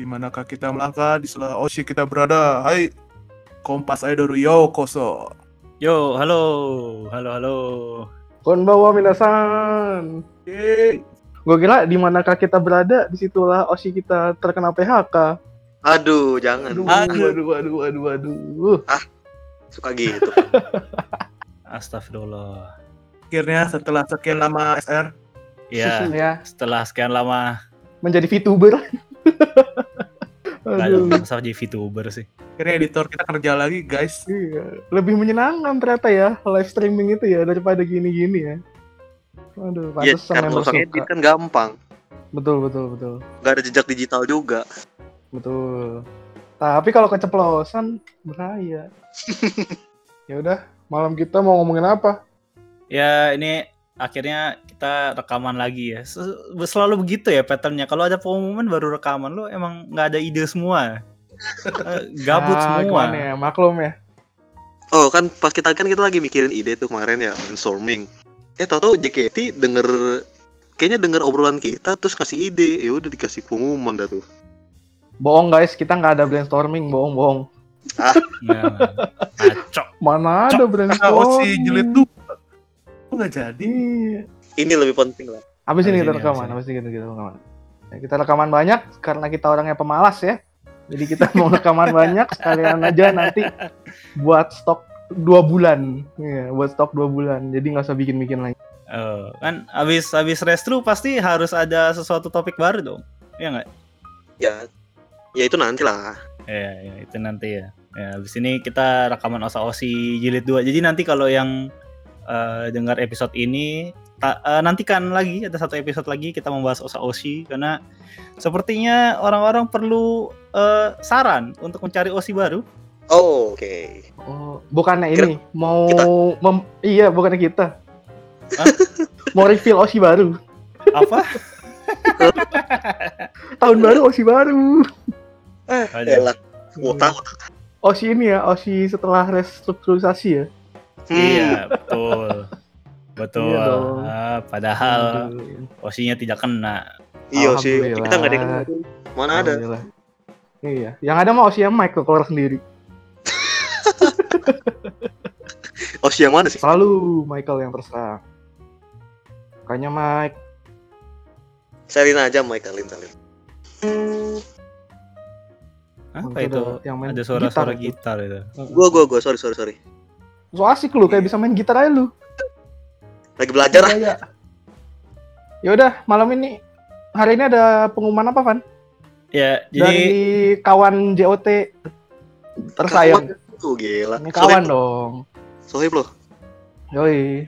di manakah kita melangkah di sela Oshi kita berada. Hai, Kompas Idol yo koso. Yo, halo, halo, halo. Konbawa minasan. Yeay. Gue kira di manakah kita berada, di situlah Oshi kita terkena PHK. Aduh, jangan. Aduh, Aduh. aduh, aduh, aduh, aduh. Suka gitu. Astagfirullah. Akhirnya setelah sekian lama SR, Ya, Ya, setelah sekian lama menjadi VTuber. gak ada aduh. masalah jadi VTuber sih. akhirnya editor kita kerja lagi guys. Iya, lebih menyenangkan ternyata ya live streaming itu ya daripada gini-gini ya. Aduh, Iya, pantesan karena member usah suka. edit kan gampang. Betul, betul, betul. Gak ada jejak digital juga. Betul. Tapi kalau keceplosan bahaya. ya udah, malam kita mau ngomongin apa? Ya, ini akhirnya kita rekaman lagi ya. Se- Selalu begitu ya patternnya. Kalau ada pengumuman baru rekaman lo emang nggak ada ide semua. Eh, Gabut Ah, semua. ya? Maklum ya. Oh kan pas kita kan kita lagi mikirin ide tuh kemarin ya brainstorming. Eh tau tau JKT denger kayaknya denger obrolan kita terus kasih ide. Ya udah dikasih pengumuman dah tuh. Bohong guys, kita nggak ada brainstorming, bohong-bohong. Nah, Kacau. Mana Ah, ada brainstorming? jilid tuh Kok nggak jadi. Ini lebih penting lah. Habis ini kita rekaman, habis habis ini kita, kita rekaman. Ya, kita rekaman banyak karena kita orangnya pemalas ya. Jadi kita mau rekaman banyak sekalian aja nanti buat stok dua bulan. Iya, buat stok dua bulan. Jadi nggak usah bikin-bikin lagi. Eh, kan habis habis restru pasti harus ada sesuatu topik baru dong. Ya nggak? Ya ya itu nanti lah. Ya, ya, itu nanti ya. Ya, habis ini kita rekaman Osa Osi jilid 2. Jadi nanti kalau yang eh, dengar episode ini ta- eh, nantikan lagi ada satu episode lagi kita membahas Osa Osi karena sepertinya orang-orang perlu eh, saran untuk mencari Osi baru. Oh, oke. Oh, bukannya Kira- ini mau kita. mem- iya bukannya kita. Hah? mau reveal Oshi baru. Apa? Tahun baru Oshi baru. Eh, elah. Tahu. Oshi ini ya, Oshi setelah restrukturisasi ya. Hmm. Iya, betul. Betul. Iya. Ah, padahal Aduh. Osinya tidak kena. Iya sih. Kita nggak ada yang. Mana ada? Iya, yang ada mah Oshi yang Mike tuh keluar sendiri. Oh, si yang mana sih? Selalu Michael yang terserang. Makanya Mike. Salin aja Mike, salin, salin. Apa Itu yang main Ada suara-suara gitar gitar, itu. Gua, gua, gua. Sorry, sorry, sorry. So asik lu kayak bisa main gitar aja lu. Lagi belajar ah. Gaya. Ya udah, malam ini hari ini ada pengumuman apa, Van? Ya, Dari jadi kawan JOT tersayang. Tuh gila. Ini kawan dong. Sohib loh. Yoi.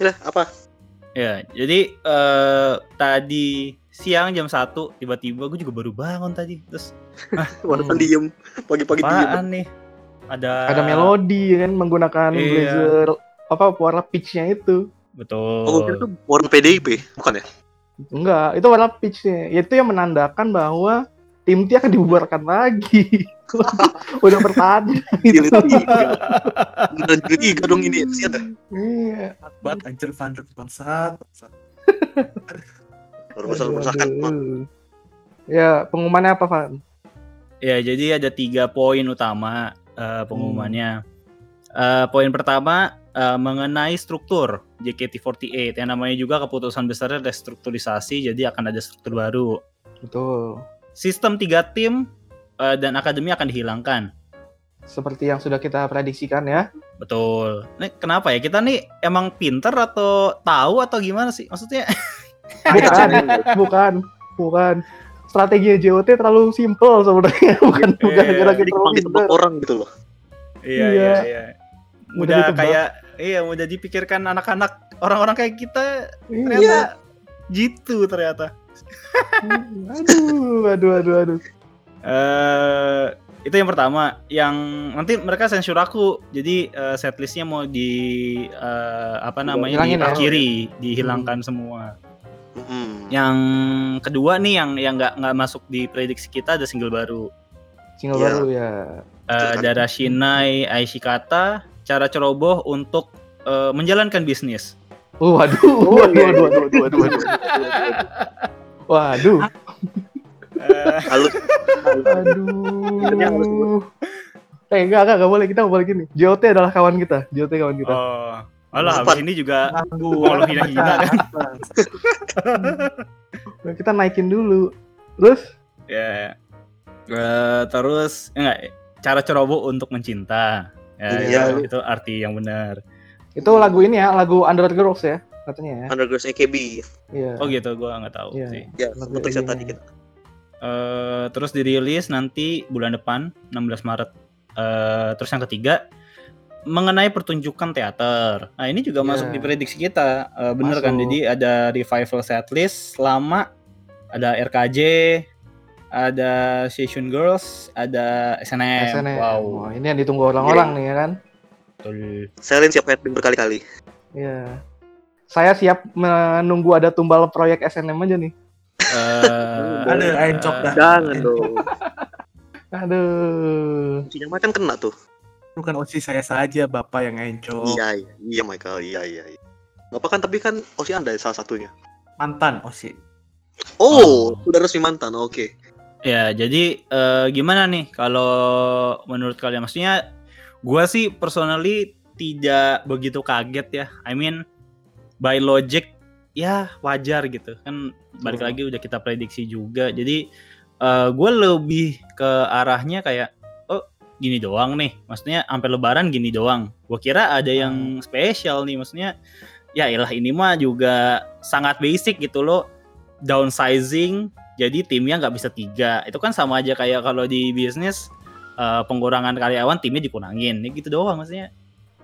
Udah, apa? Ya, jadi eh tadi siang jam 1 tiba-tiba gue juga baru bangun tadi. Terus Waduh, Hmm. diem. Pagi-pagi diem. nih? Ada Ada melodi kan menggunakan Iya. blazer apa warna peach-nya itu. Betul. Oh, itu warna PDIP, bukan ya? Enggak, itu warna peach-nya. Itu yang menandakan bahwa tim T akan dibubarkan lagi. Udah bertanding. Jilid tiga. Beneran jilid tiga dong ini. Siapa? Iya. Bat anjir Vander bangsat. aduh. Ya, pengumumannya apa, Van? Ya, jadi ada tiga poin utama eh, pengumumannya. Eh, poin pertama eh, mengenai struktur JKT48 yang namanya juga keputusan besarnya restrukturisasi, jadi akan ada struktur baru. Betul. Sistem tiga tim eh, dan akademi akan dihilangkan. Seperti yang sudah kita prediksikan ya. Betul. Nih kenapa ya kita nih emang pinter atau tahu atau gimana sih? Maksudnya Bukan, bukan, bukan. Strateginya JOT terlalu simple sebenarnya, bukan bukan Iya, gara-gara gampang ditebak orang gitu loh. iya Iya. iya iya. Mudah Udah kayak iya udah dipikirkan anak-anak orang-orang kayak kita Iya. ternyata gitu ternyata. Aduh, aduh, aduh, aduh. Eh itu yang pertama. Yang nanti mereka sensor aku. Jadi eh, setlistnya mau di eh, apa namanya Hilangin ya? diakhiri, dihilangkan semua. Hmm. Yang kedua nih yang yang nggak nggak masuk di prediksi kita ada single baru. Single Iya. baru ya. Eh, Dara Shinai Aishikata cara ceroboh untuk eh, menjalankan bisnis. Oh, waduh, waduh, waduh, waduh, waduh, waduh. Waduh. Eh, halus Artinya harus Aduh. Eh enggak, enggak, enggak boleh kita enggak boleh gini. JOT adalah kawan kita. JOT kawan kita. oh. Alah, habis ini juga lo hina-hina kan. Nah, Kita naikin dulu. Terus Ya. Eh, terus enggak cara ceroboh untuk mencinta. Ya, Iya. itu, itu arti yang benar. itu lagu ini ya, lagu Under Girls ya katanya ya. Undergirls AKB Iya. Oh gitu, gua nggak tahu Iya. sih. ya Lagu seperti saya AKB-nya. tadi kita Eh, terus dirilis nanti bulan depan 16 Maret. Eh, terus yang ketiga mengenai pertunjukan teater. Nah ini juga Iya. masuk di prediksi kita, Eh, bener kan? Masuk. Jadi ada revival setlist lama, ada RKJ, ada Session Girls, ada SNM. SNM. Wow, Wah, ini yang ditunggu orang-orang nih ya kan. betul. Selin siap admin berkali-kali Iya. Saya siap menunggu ada tumbal proyek SNM aja nih. Eh, Ada encok dah. jangan dong Aduh. Kuncinya mah kan kena tuh Bukan OSI saya saja bapak yang encok. iya iya iya Michael iya iya iya apa kan tapi kan Osi anda salah satunya Mantan OSI. oh, sudah resmi mantan oke Ya, jadi eh, gimana nih kalau menurut kalian? Maksudnya, gua sih personally tidak begitu kaget ya. I mean, by logic, ya wajar gitu. Kan balik Betul. lagi udah kita prediksi juga. Jadi, eh gue lebih ke arahnya kayak, oh gini doang nih. Maksudnya sampai lebaran gini doang. Gua kira ada yang spesial nih. Maksudnya, ya ilah ini mah juga sangat basic gitu loh. Downsizing jadi timnya nggak bisa tiga itu kan sama aja kayak kalau di bisnis eh, pengurangan karyawan timnya dikurangin ya gitu doang maksudnya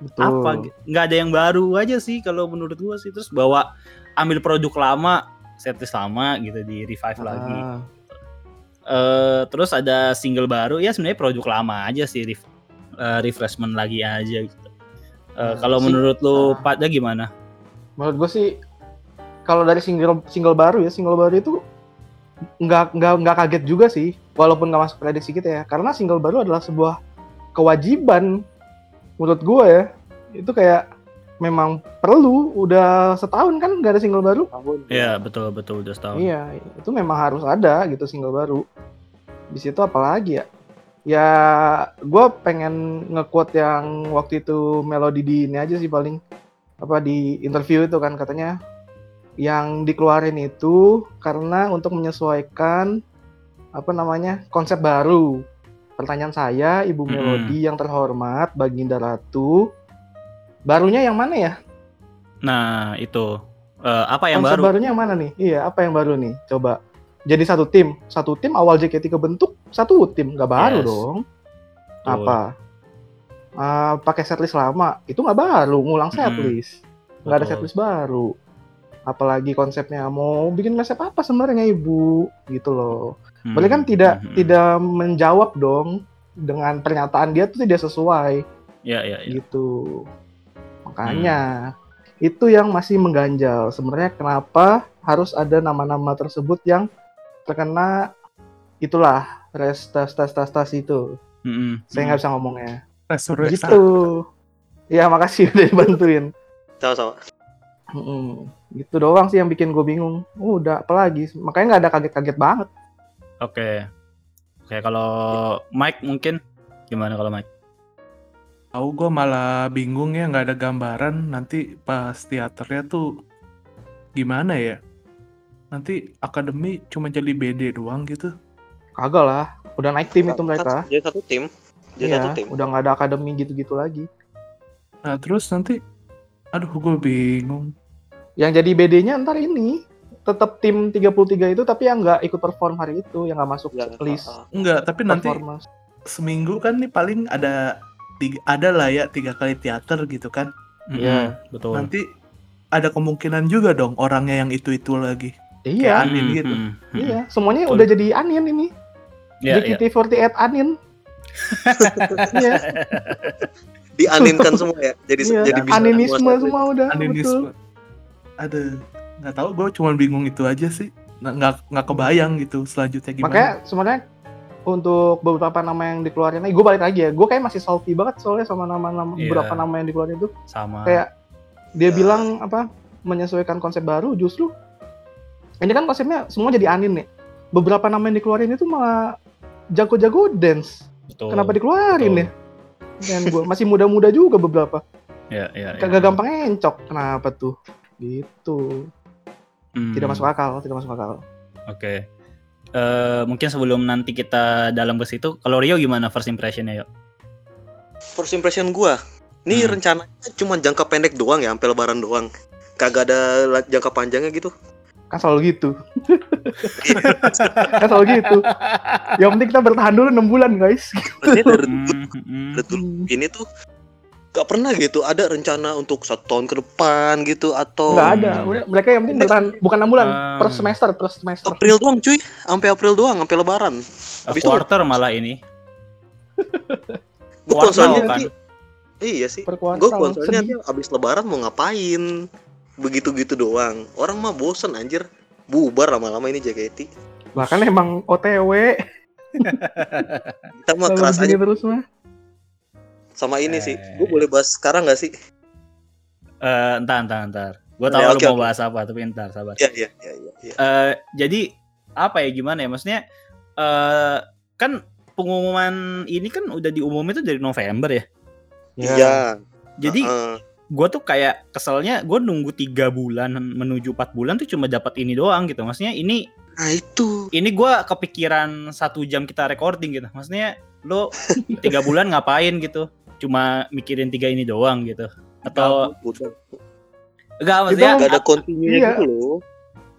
Betul. apa nggak ada yang baru aja sih kalau menurut gua sih terus bawa ambil produk lama setlist lama gitu di revive lagi Eh, terus ada single baru ya sebenarnya produk lama aja sih ref- eh, refreshment lagi aja gitu. Nah, Eh, kalau menurut lu ah. pada gimana? Menurut gue sih kalau dari single single baru ya single baru itu nggak nggak nggak kaget juga sih walaupun nggak masuk prediksi kita ya. Karena single baru adalah sebuah kewajiban menurut gue ya. Itu kayak memang perlu udah setahun kan nggak ada single baru? Ya betul betul udah setahun. Iya itu memang harus ada gitu single baru. Di situ apalagi ya? Ya gue pengen nge-quote yang waktu itu melodi di ini aja sih paling. Apa di interview itu kan katanya. Yang dikeluarin itu karena untuk menyesuaikan apa namanya konsep baru. Pertanyaan saya ibu melodi yang terhormat baginda ratu barunya yang mana ya nah itu Eh, apa yang konsep baru barunya yang mana nih? Iya, apa yang baru nih? Coba. Jadi satu tim, satu tim awal JKT kebentuk, satu tim nggak baru Yes. dong. Betul. Apa? Ah, pakai setlist lama, itu nggak baru, ngulang setlist. Nggak ada setlist baru. Apalagi konsepnya mau bikin konsep apa sebenarnya ibu, gitu loh. Hmm, Berarti kan tidak hmm, hmm. tidak menjawab dong dengan pernyataan dia tuh tidak sesuai ya ya ya gitu. Makanya itu yang masih mengganjal. Sebenarnya kenapa harus ada nama-nama tersebut yang terkena itulah res tas tas tas tas itu. Mm-mm. Saya nggak bisa ngomongnya. Resurrect. Gitu. Ya makasih udah dibantuin. sama-sama Mm-mm. Gitu doang sih yang bikin gue bingung. Udah apalagi? Makanya nggak ada kaget-kaget banget. Oke. Oke, kalau Mike mungkin gimana kalau Mike? Tahu gue malah bingung ya nggak ada gambaran nanti pas teaternya tuh gimana ya? Nanti akademi cuma jadi BD doang gitu. Kagak lah. Udah naik tim itu mereka. jadi satu tim jadi satu Iya, tim udah nggak ada akademi gitu-gitu lagi. Nah terus nanti, aduh gue bingung. Yang jadi BD-nya ntar ini tetap tim 33 itu tapi yang nggak ikut perform hari itu, yang nggak masuk Ya, list. Enggak, tapi nanti seminggu kan nih paling ada tiga, ada lah ya tiga kali teater gitu kan. Iya. Mm-mm, betul. Nanti ada kemungkinan juga dong orangnya yang itu itu lagi. Iya, Kayak Anin Mm, gitu. mm, mm. iya, semuanya Betul. udah jadi Anin ini. Iya, iya. JKT48 Anin. Iya, dianinkan semua ya jadi iya. jadi bisa Animisme semua semua udah. Betul. Animisme. Ada nggak tahu gue cuma bingung itu aja sih. Nggak nggak nggak kebayang gitu selanjutnya gimana. Makanya sebenarnya untuk beberapa nama yang dikeluarin, gue balik lagi ya. Gue kayak masih salty banget soalnya sama nama-nama Iya. beberapa nama yang dikeluarin itu. sama. Kayak dia Ya. bilang apa menyesuaikan konsep baru justru ini kan konsepnya semua jadi anin nih beberapa nama yang dikeluarin itu malah jago-jago dance. Betul. Kenapa dikeluarin betul. ya? Dan gua masih muda-muda juga beberapa. Ya, ya, ya. Kagak gampang encok. Kenapa tuh? Gitu. Hmm, Tidak masuk akal, tidak masuk akal. Oke. Eh, mungkin sebelum nanti kita dalam ke situ, kalau Rio gimana first impressionnya yuk? First impression gua, ini Hmm. rencananya cuma jangka pendek doang ya, sampai lebaran doang. Kagak ada jangka panjangnya gitu. Kan selalu gitu. kan selalu gitu. Yang penting kita bertahan dulu 6 bulan, guys. Dari, Hmm, hmm, dari dulu ini tuh gak pernah gitu ada rencana untuk satu tahun ke depan gitu atau Nggak ada. Udah, Mereka yang penting bertahan bukan 6 bulan, Hmm. per semester, per semester. April doang cuy, sampai April doang, sampai lebaran. A Habis itu quarter malah ini. gue Kuartal soalnya kan? nanti iya sih. Gue nanti abis lebaran mau ngapain? Begitu-gitu doang. Orang mah bosen anjir. Bubar lama-lama ini JKT. Bahkan emang OTW Kita mah kalau keras aja terus mah. Sama ini sih. Eh. Gue boleh bahas sekarang gak sih? Eh, entar, entar, entar. Gue tahu Ya, lu mau oke. bahas apa, tapi entar, sabar. Iya, iya, iya, iya. iya. Eh, jadi apa ya gimana ya? Maksudnya eh kan pengumuman ini kan udah diumumin itu dari November ya. Iya. Jadi Heeh. gue tuh kayak keselnya gue nunggu tiga bulan menuju empat bulan tuh cuma dapat ini doang gitu. Maksudnya ini Nah itu. ini gue kepikiran satu jam kita recording gitu. Maksudnya lo tiga bulan ngapain gitu? Cuma mikirin tiga ini doang gitu. Atau enggak maksudnya Gak ada continuenya Iya. gitu loh.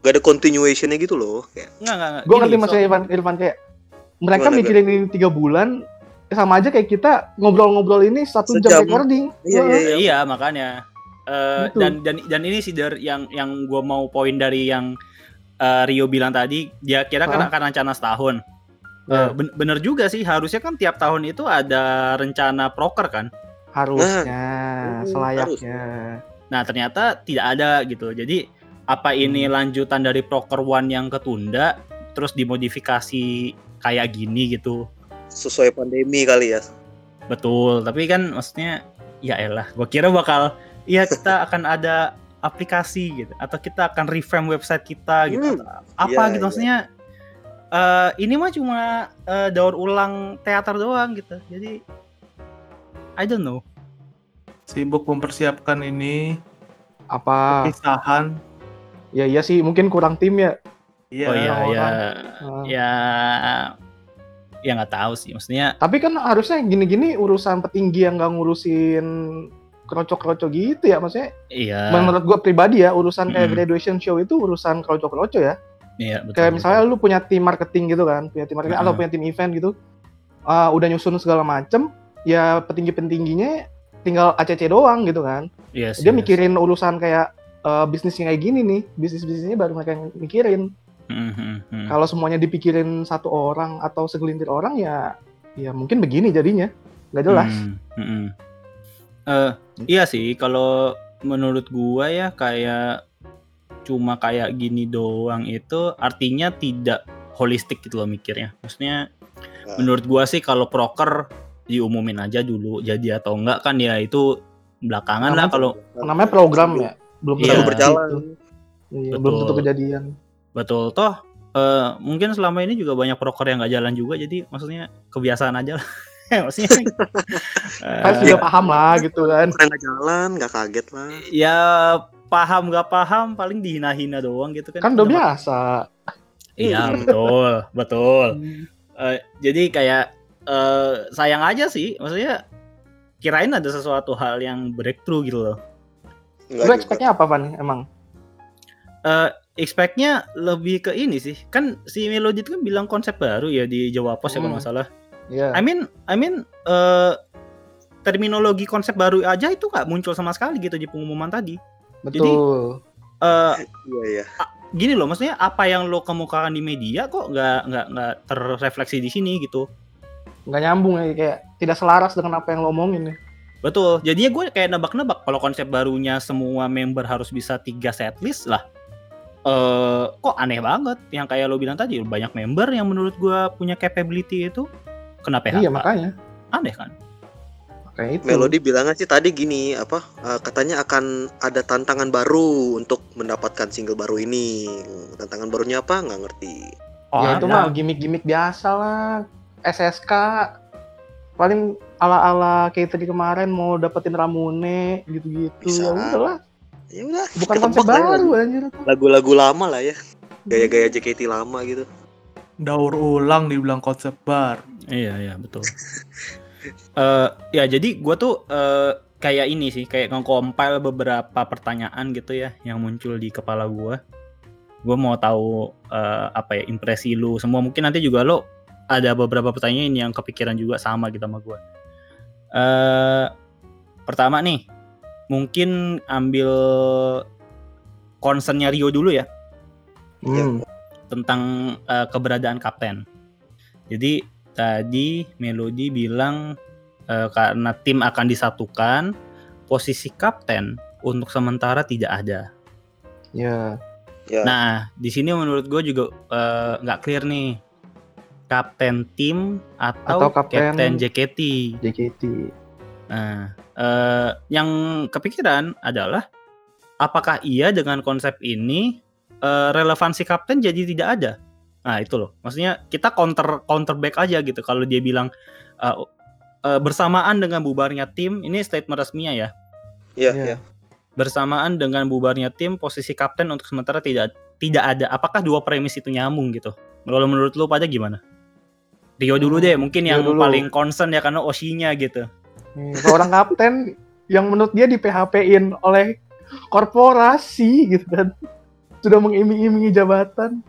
Gak ada continuationnya gitu loh. Kayak, enggak enggak. enggak. Gue ngerti maksudnya Irfan, Irfan kayak mereka Gimana, mikirin ini tiga bulan sama aja kayak kita ngobrol-ngobrol ini satu jam Sejam. recording. Iya, Heeh. iya. Iya makanya Eh, Gitu. dan dan dan ini sih dari yang yang gue mau poin dari yang eh, Rio bilang tadi dia kira kan Hah? akan rencana setahun. Ya. Eh, ben- bener juga sih harusnya kan tiap tahun itu ada rencana proker kan. Harusnya, Hmm, selayaknya. Nah ternyata tidak ada gitu. Jadi apa ini lanjutan dari proker one yang ketunda terus dimodifikasi kayak gini gitu. sesuai pandemi kali ya. Betul. Tapi kan maksudnya ya elah. Gue kira bakal ya kita akan ada aplikasi gitu atau kita akan revamp website kita gitu. Hmm. atau Apa Iya, gitu iya. maksudnya eh, ini mah cuma eh, daur ulang teater doang gitu. Jadi I don't know. Sibuk mempersiapkan ini Apa? pisahan. Ya iya sih, mungkin kurang tim ya. Iya. oh iya ya orang. Heeh. ya ya nggak tahu sih maksudnya Tapi kan harusnya gini-gini urusan petinggi yang nggak ngurusin kroco-kroco gitu ya maksudnya. iya Menurut gua pribadi ya urusan kayak Mm-mm. graduation show itu urusan kroco-kroco ya. Iya betul, kayak betul. misalnya lu punya tim marketing gitu kan, punya tim marketing atau Mm-mm. punya tim event gitu. ah, udah nyusun segala macem, ya petinggi-petingginya tinggal ACC doang gitu kan. Yes, Dia yes. mikirin urusan kayak eh, bisnisnya kayak gini nih, bisnis-bisnisnya baru mereka yang mikirin. Hmm, hmm, hmm. Kalau semuanya dipikirin satu orang atau segelintir orang ya ya mungkin begini jadinya. Nggak jelas. Hmm, hmm, hmm. Eh, iya sih kalau menurut gua ya kayak cuma kayak gini doang itu artinya tidak holistik gitu loh mikirnya. Maksudnya Nah. menurut gua sih kalau proker diumumin aja dulu jadi atau enggak kan ya itu belakangan lah Namanya- kalau Namanya program ya, belum Iya. Tentu berjalan. gitu. Iya, belum tentu kejadian. betul toh eh, mungkin selama ini juga banyak proker yang nggak jalan juga jadi maksudnya kebiasaan aja lah. maksudnya eh, Kan sudah paham lah gitu kan. Nggak jalan, nggak kaget lah. ya paham nggak paham paling dihina-hina doang gitu kan. Kan udah biasa. Iya Hmm. betul betul. Eh, jadi kayak eh, sayang aja sih, maksudnya kirain ada sesuatu hal yang breakthrough gitu loh. Lu expect-nya apa Van emang? Eh, expect-nya lebih ke ini sih, kan si Melody kan bilang konsep baru ya di Jawa Pos ya kalau Hmm. nggak salah. Iya. I mean, I mean eh, terminologi konsep baru aja itu nggak muncul sama sekali gitu di pengumuman tadi. Betul. Eh, Iya, iya. gini loh, maksudnya apa yang lo kemukakan di media kok nggak nggak nggak terrefleksi di sini gitu. nggak nyambung ya kayak tidak selaras dengan apa yang lo omongin ya. Betul. Jadinya gue kayak nebak-nebak kalau konsep barunya semua member harus bisa tiga setlist lah. Eh kok aneh banget yang kayak lo bilang tadi banyak member yang menurut gue punya capability itu kena PHK. Iya makanya. Aneh kan? Kayak itu. Melody bilangnya sih tadi gini apa eh, katanya akan ada tantangan baru untuk mendapatkan single baru ini tantangan barunya apa nggak ngerti Oh, ya itu ada. mah gimmick-gimmick biasa lah. SSK paling ala-ala kayak tadi kemarin mau dapetin Ramune gitu-gitu. Ya udahlah, Ya udah. bukan konsep lah ya, baru anjir. Lagu-lagu lama lah ya. Gaya-gaya JKT lama gitu. daur ulang dibilang konsep bar. Iya iya betul. Eh ya jadi gue tuh eh, kayak ini sih kayak nge-compile beberapa pertanyaan gitu ya yang muncul di kepala gue. Gue mau tahu eh, apa ya impresi lu semua mungkin nanti juga lo ada beberapa pertanyaan yang kepikiran juga sama gitu sama gue. Eh pertama nih mungkin ambil concernnya Rio dulu ya Hmm. tentang eh, keberadaan kapten. Jadi tadi Melody bilang eh, karena tim akan disatukan, posisi kapten untuk sementara tidak ada. Ya, Ya. Nah, di sini menurut gue juga eh, nggak clear nih, kapten tim atau, Atau kapten- kapten JKT. JKT. Nah, eh, yang kepikiran adalah apakah iya dengan konsep ini eh, relevansi kapten jadi tidak ada? Nah itu loh, maksudnya kita counter counter back aja gitu. Kalau dia bilang eh, eh, bersamaan dengan bubarnya tim, ini statement resminya ya. Iya, Iya. iya. Bersamaan dengan bubarnya tim, posisi kapten untuk sementara tidak tidak ada. Apakah dua premis itu nyambung gitu? Kalau menurut lu pada gimana? Rio dulu deh, mungkin Rio yang dulu. paling concern ya karena Oshinya gitu. Nih, Seorang kapten yang menurut dia di PHP-in oleh korporasi gitu kan. Sudah mengiming-imingi jabatan.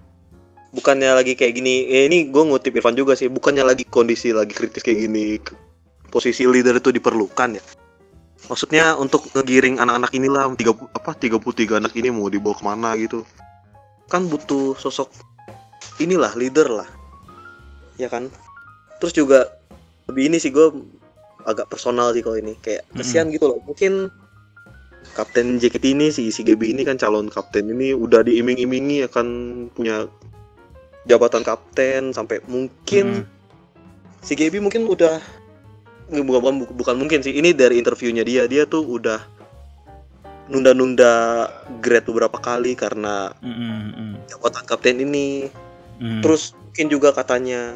Bukannya lagi kayak gini. Eh, ini gue ngutip Irfan juga sih. Bukannya lagi kondisi lagi kritis kayak gini. Posisi leader itu diperlukan ya. Maksudnya untuk ngegiring anak-anak inilah 30 apa 33 anak ini mau dibawa ke mana gitu. Kan butuh sosok inilah leader lah. Ya kan? Terus juga lebih ini sih gue agak personal sih kalau ini kayak kesian gitu loh. Mungkin kapten JKT ini si si Gaby ini kan calon kapten ini udah diiming-imingi akan punya jabatan kapten sampai mungkin Hmm. si Gaby mungkin udah bukan, bukan mungkin sih ini dari interviewnya dia dia tuh udah nunda-nunda grade beberapa kali karena Mm, mm, mm, jabatan kapten ini. Mm. terus mungkin juga katanya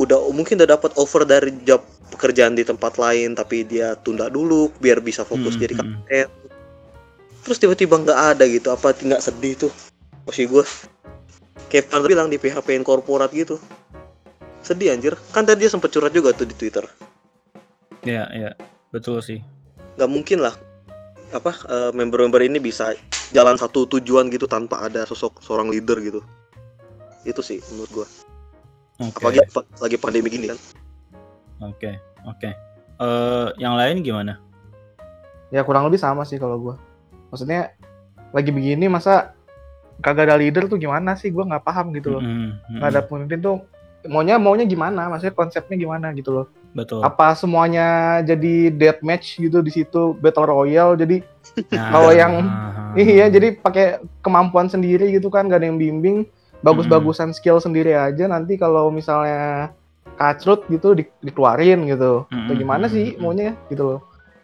udah mungkin udah dapat offer dari job pekerjaan di tempat lain tapi dia tunda dulu biar bisa fokus Mm, jadi mm, kapten. Terus tiba-tiba nggak ada gitu apa nggak sedih tuh? Posisi gue kayak bilang di PHP korporat gitu sedih anjir kan tadi dia sempet curhat juga tuh di Twitter Iya, iya. Betul sih. nggak mungkin lah apa eh, member-member ini bisa jalan satu tujuan gitu tanpa ada sosok seorang leader gitu itu sih menurut gua Oke. apalagi apa- lagi pandemi gini kan Oke, oke. Eh, yang lain gimana? Ya kurang lebih sama sih kalau gua. Maksudnya lagi begini masa kagak ada leader tuh gimana sih? Gua nggak paham gitu loh. Mm, mm, Nggak ada pemimpin tuh maunya maunya gimana? Maksudnya konsepnya gimana gitu loh. Betul. Apa semuanya jadi death match gitu di situ battle royale jadi Nah, kalau yang- ah, iya jadi pakai kemampuan sendiri gitu kan gak ada yang bimbing bagus-bagusan skill sendiri aja nanti kalau misalnya kacrut gitu di- dikeluarin gitu Mm, atau gimana sih maunya gitu loh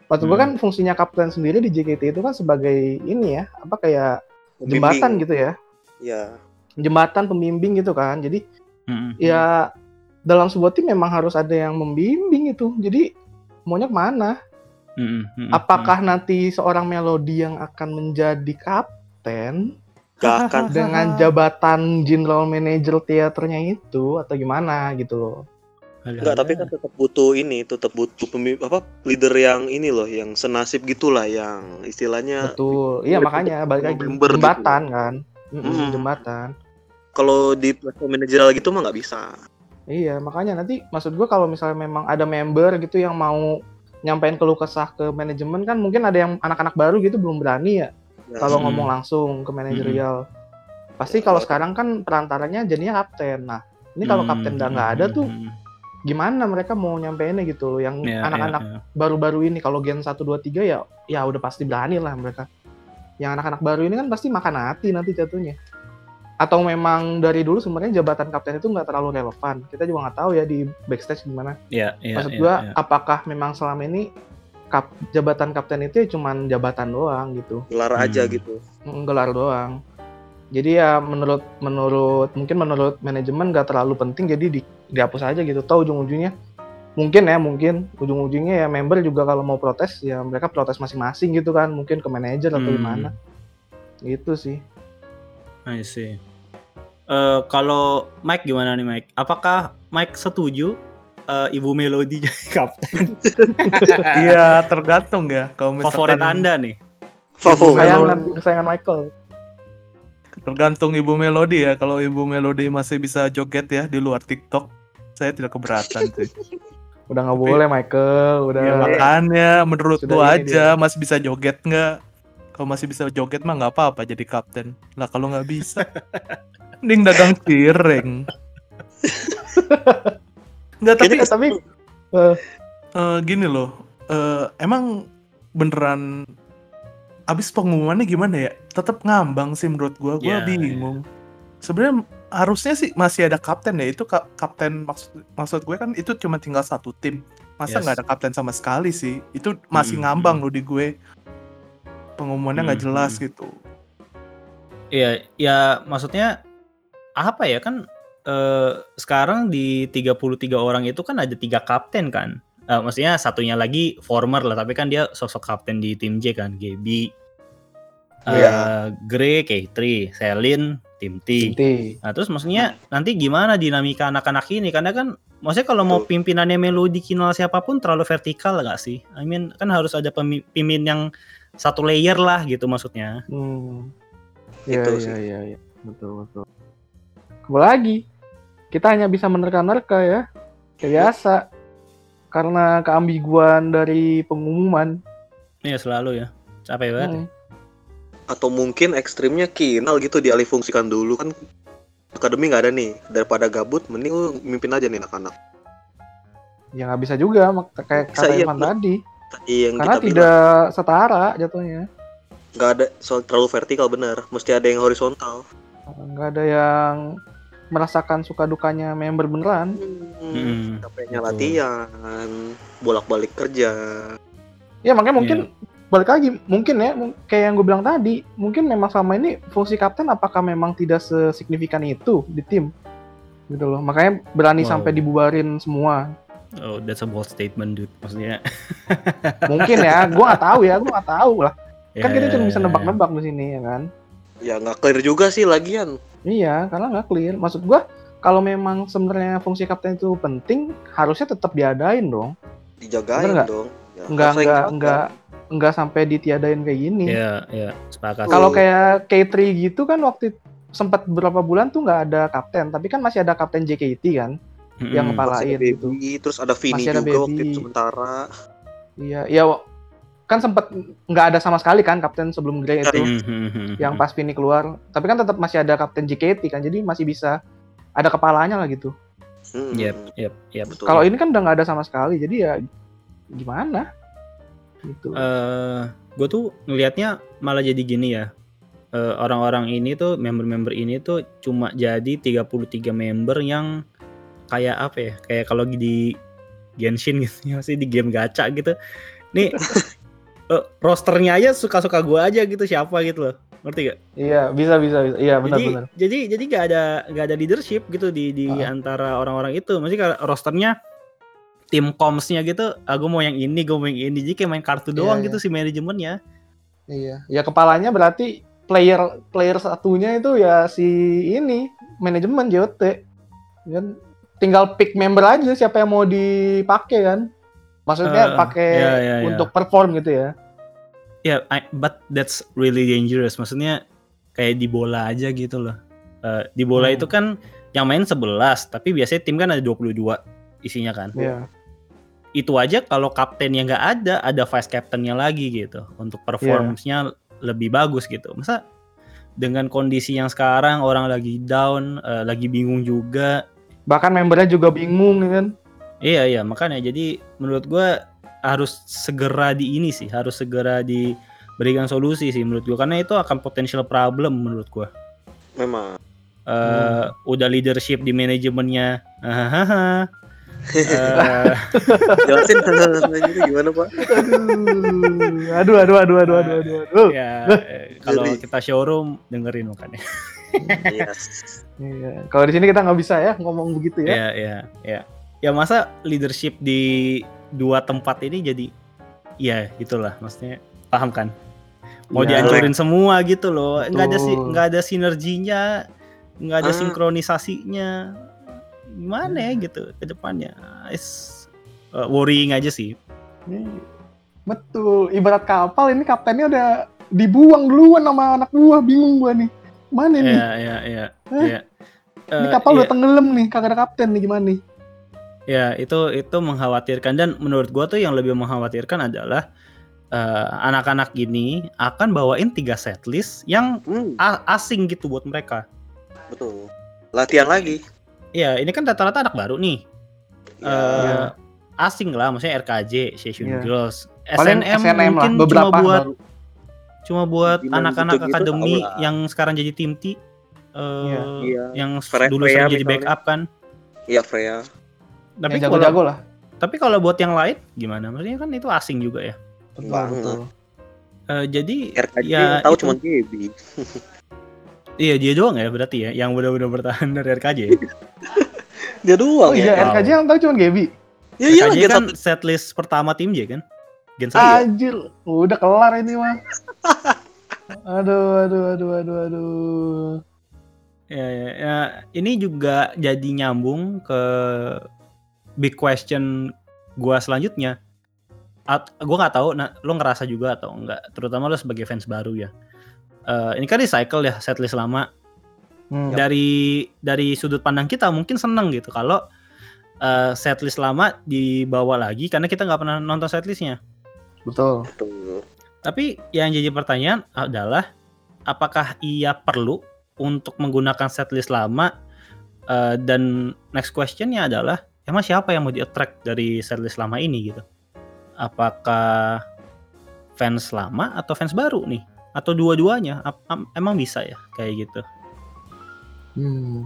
maksud Mm. kan fungsinya kapten sendiri di JKT itu kan sebagai ini ya apa kayak jembatan gitu ya. Ya jembatan pembimbing gitu kan. Jadi mm, mm, ya dalam sebuah tim memang harus ada yang membimbing itu. Jadi maunya ke mana? Mm, mm, mm, apakah nanti seorang melodi yang akan menjadi kapten? Gak akan. Dengan jabatan general manager teaternya itu atau gimana gitu loh. Enggak, tapi kan tetap butuh ini, tetap butuh pemi- apa leader yang ini loh, yang senasib gitulah, yang istilahnya Betul. Iya makanya balik lagi gitu. jembatan kan. Mm-mm, Hmm. Jembatan. kalau di level manajerial gitu mah nggak bisa. Iya, makanya nanti maksud gua kalau misalnya memang ada member gitu yang mau nyampein keluh kesah ke manajemen kan mungkin ada yang anak-anak baru gitu belum berani ya Ya, kalau Hmm. ngomong langsung ke manajerial. Pasti kalau sekarang kan perantaranya jadinya kapten. Nah, ini kalau Hmm, kapten udah nggak ada mm, tuh mm. Gimana mereka mau nyampeinnya gitu loh yang Iya, anak-anak iya, iya. baru-baru ini kalau gen 1 2 3 ya ya udah pasti berani lah mereka. Yang anak-anak baru ini kan pasti makan hati nanti jatuhnya. Atau memang dari dulu sebenarnya jabatan kapten itu nggak terlalu relevan. Kita juga nggak tahu ya di backstage gimana. Iya, iya, Maksud iya, gua iya. apakah memang selama ini kap, jabatan kapten itu ya cuman jabatan doang gitu. gelar aja Hmm. gitu. Mm, gelar doang. Jadi ya menurut menurut mungkin menurut manajemen nggak terlalu penting jadi di, dihapus aja gitu. Tahu ujung-ujungnya mungkin ya mungkin ujung-ujungnya ya member juga kalau mau protes ya mereka protes masing-masing gitu kan mungkin ke manajer atau Hmm. gimana. Gitu sih. I see. Eh, kalau Mike gimana nih Mike? Apakah Mike setuju eh, Ibu Melody jadi kapten? Iya, tergantung ya. Kalau misalkan Favorit Anda nih? Favo. Melody. Kesayangan kesayangan Michael. Tergantung Ibu Melody ya. Kalau Ibu Melody masih bisa joget ya di luar TikTok, saya tidak keberatan sih. Udah nggak boleh Michael, udah ya makanya menurut Sudah ini aja masih bisa joget nggak? Kalau masih bisa joget mah nggak apa-apa jadi kapten. Lah kalau nggak bisa, mending dagang cireng. Nggak tapi tapi eh, gini loh, eh, emang beneran abis pengumumannya gimana ya? Tetap ngambang sih menurut gua. Gua Ya, bingung. Sebenarnya harusnya sih masih ada kapten ya. Itu ka- kapten maksud maksud gue kan itu cuma tinggal satu tim. Masa Yes. nggak ada kapten sama sekali sih? Itu masih Mm, ngambang mm. loh di gue. Pengumumannya nggak Mm, jelas mm. gitu. Iya, ya maksudnya apa ya kan eh, sekarang di 33 orang itu kan ada tiga kapten kan. Eh, maksudnya satunya lagi former lah, tapi kan dia sosok kapten di tim J kan, Gaby, eh Iya. Grey, K3, Selin, tim T. inti. Nah, terus maksudnya nanti gimana dinamika anak-anak ini? Karena kan maksudnya kalau mau pimpinannya Melody kenal siapa pun terlalu vertikal nggak sih? I mean kan harus ada pemi- pemimpin yang satu layer lah gitu maksudnya. Hmm. Iya Itu iya sih. iya iya. Betul betul. Kembali lagi. Kita hanya bisa menerka-nerka ya. Kayak biasa. Karena keambiguan dari pengumuman. Iya selalu ya. Capek banget. Hmm. Atau mungkin ekstrimnya Kinal gitu dialih fungsikan dulu kan akademi nggak ada nih daripada gabut mending lu mimpin aja nih anak-anak Ya nggak bisa juga kayak Bisa, kata iya, Evan bener. tadi. Iya, yang Karena kita bilang tidak setara jatuhnya. nggak ada soal terlalu vertikal bener mesti ada yang horizontal Nggak ada yang merasakan suka dukanya member beneran. Mm-mm. capeknya Betul. latihan bolak-balik kerja Ya makanya mungkin Iya. balik lagi mungkin ya kayak yang gue bilang tadi mungkin memang selama ini fungsi kapten apakah memang tidak sesignifikan itu di tim gitu loh makanya berani Wow. sampai dibubarin semua Oh, that's a bold statement, dude. Maksudnya. mungkin ya gue nggak tahu ya gue nggak tahu lah kan kita ya, cuma bisa nebak-nebak di sini ya kan ya nggak clear juga sih lagian iya karena nggak clear maksud gue kalau memang sebenarnya fungsi kapten itu penting harusnya tetap diadain dong dijagain Bener nggak? dong ya, nggak nggak nggak nggak sampai ditiadain kayak gini Iya, iya, sepakat. Kalau kayak K3 gitu kan waktu sempat beberapa bulan tuh nggak ada kapten, tapi kan masih ada kapten JKT kan Mm-mm. yang Masih ada kepalain gitu. baby, terus ada Vini Masih ada juga waktu baby. itu sementara Iya, iya kan sempat nggak ada sama sekali kan kapten sebelum Grey itu Mhm. yang pas Vini keluar. Tapi kan tetap masih ada kapten JKT kan, jadi masih bisa ada kepalanya lah gitu. Hmm, Yep, yep, yep. betul Kalau ini kan udah nggak ada sama sekali, jadi ya gimana? Gitu. eh gue tuh ngelihatnya malah jadi gini ya. Eh, orang-orang ini tuh member-member ini tuh cuma jadi 33 member yang kayak apa ya? Kayak kalau di Genshin gitu ya, sih di game gacha gitu. Nih rosternya aja suka-suka gue aja gitu siapa gitu loh. Ngerti gak? Iya, bisa bisa bisa. Iya, jadi benar-benar. jadi jadi nggak ada nggak ada leadership gitu di di Ah. antara orang-orang itu. Maksudnya rosternya tim komsnya gitu, aku mau yang ini, gue mau yang ini. Jadi kayak main kartu Iya, doang iya. gitu si manajemennya. Iya, ya kepalanya berarti player player satunya itu ya si ini manajemen JOT. Kan tinggal pick member aja siapa yang mau dipakai kan. Maksudnya Eh, pakai iya, iya, iya. untuk perform gitu ya. Ya, I- but that's really dangerous. Maksudnya kayak di bola aja gitu loh. Eh, di bola Hmm. itu kan yang main 11, tapi biasanya tim kan ada 22 isinya kan. Iya. Itu aja kalau kaptennya nggak ada, ada vice captainnya lagi gitu untuk performance-nya lebih bagus gitu. Masa dengan kondisi yang sekarang orang lagi down, eh, lagi bingung juga. Bahkan membernya juga bingung ya kan. Iya iya makanya jadi menurut gua harus segera di ini sih, harus segera diberikan solusi sih menurut gua karena itu akan potential problem menurut gua. memang Eh, udah leadership di manajemennya. hahaha. Eh, jelasin gimana pak Aduh, aduh, aduh, aduh, aduh, aduh, aduh. aduh. ya kalau Jadi- kita showroom dengerin makanya. Yes. Iya. Kalau di sini kita nggak bisa ya ngomong begitu ya. Iya, iya, iya. Ya masa leadership di dua tempat ini jadi ya gitulah maksudnya paham kan? Mau Iya. dihancurin semua gitu loh. Nggak ada sih Betul. nggak ada sinerginya, nggak ada Ah. sinkronisasinya. Gimana ya gitu ke depannya? Is uh, worrying aja sih. Iya. Betul. Ibarat kapal ini kaptennya udah dibuang duluan sama anak buah. Bingung gua nih. Mana nih? Iya, iya, iya. Ini Eh, kapal iya. udah tenggelam nih. Kagak ada kapten nih gimana nih? Ya, itu itu mengkhawatirkan dan menurut gua tuh yang lebih mengkhawatirkan adalah eh, anak-anak gini akan bawain tiga setlist yang Hmm, a- asing gitu buat mereka. betul. Latihan lagi. Iya, ini kan rata-rata anak baru nih. Ya, Eh, Iya. asing lah, maksudnya RKJ, Session Iya. Girls, Paling SNM, SNM lah. mungkin Beberapa cuma buat baru. cuma buat Pimpinan anak-anak gitu-gitu akademi lah. yang sekarang jadi tim T. eh, Iya. Iya. yang Freya- dulu Freya sering jadi misalnya. backup kan. Iya, Freya. Tapi Yang jago-jago lah. tapi kalau buat yang lain gimana? Maksudnya kan itu asing juga ya. Betul. Eh, jadi RKJ ya tahu cuma Gaby. Iya dia doang ya berarti ya yang benar-benar bertahan dari RKJ. Dia doang Oh iya, ya. RKJ yang tahu cuma Gaby. Ya iya, RKJ kan satu. setlist pertama tim J kan? Gen iya. 1. Anjir, udah kelar ini mah. aduh, aduh, aduh, aduh, aduh. Ya, ya, ya, ini juga jadi nyambung ke big question gua selanjutnya. At, gua nggak tahu, nah, lo ngerasa juga atau enggak? Terutama lo sebagai fans baru ya. Eh, ini kan recycle ya setlist lama. Hmm. Dari dari sudut pandang kita mungkin seneng gitu kalau eh, setlist lama dibawa lagi karena kita nggak pernah nonton setlistnya. Betul. Betul. Tapi yang jadi pertanyaan adalah apakah ia perlu untuk menggunakan setlist lama? Eh, dan next questionnya adalah emang siapa yang mau di attract dari setlist lama ini gitu? Apakah fans lama atau fans baru nih? Atau dua-duanya? Emang bisa ya kayak gitu? Hmm.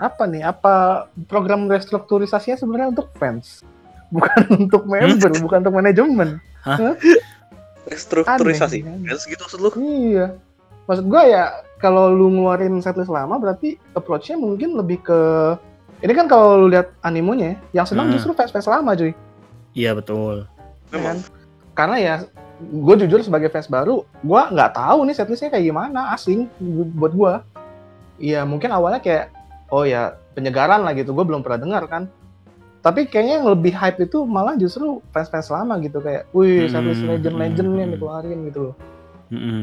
Apa nih? Apa program restrukturisasinya sebenarnya untuk fans? Bukan untuk member, bukan untuk manajemen. Restrukturisasi. Aneh. Fans gitu maksud lu? Iya. Maksud gua ya kalau lu ngeluarin setlist lama berarti approach-nya mungkin lebih ke ini kan kalau lu lihat animenya yang senang Hmm. justru fans-fans lama cuy. Iya betul. ya Memang. kan? Karena ya gue jujur sebagai fans baru, gua nggak tahu nih setlistnya kayak gimana asing buat gua. Iya mungkin awalnya kayak oh ya penyegaran lah gitu, gue belum pernah dengar kan. Tapi kayaknya yang lebih hype itu malah justru fans-fans lama gitu kayak, wih setlist Hmm, legend-legend hmm, yang hmm. dikeluarin gitu loh. Mm-mm.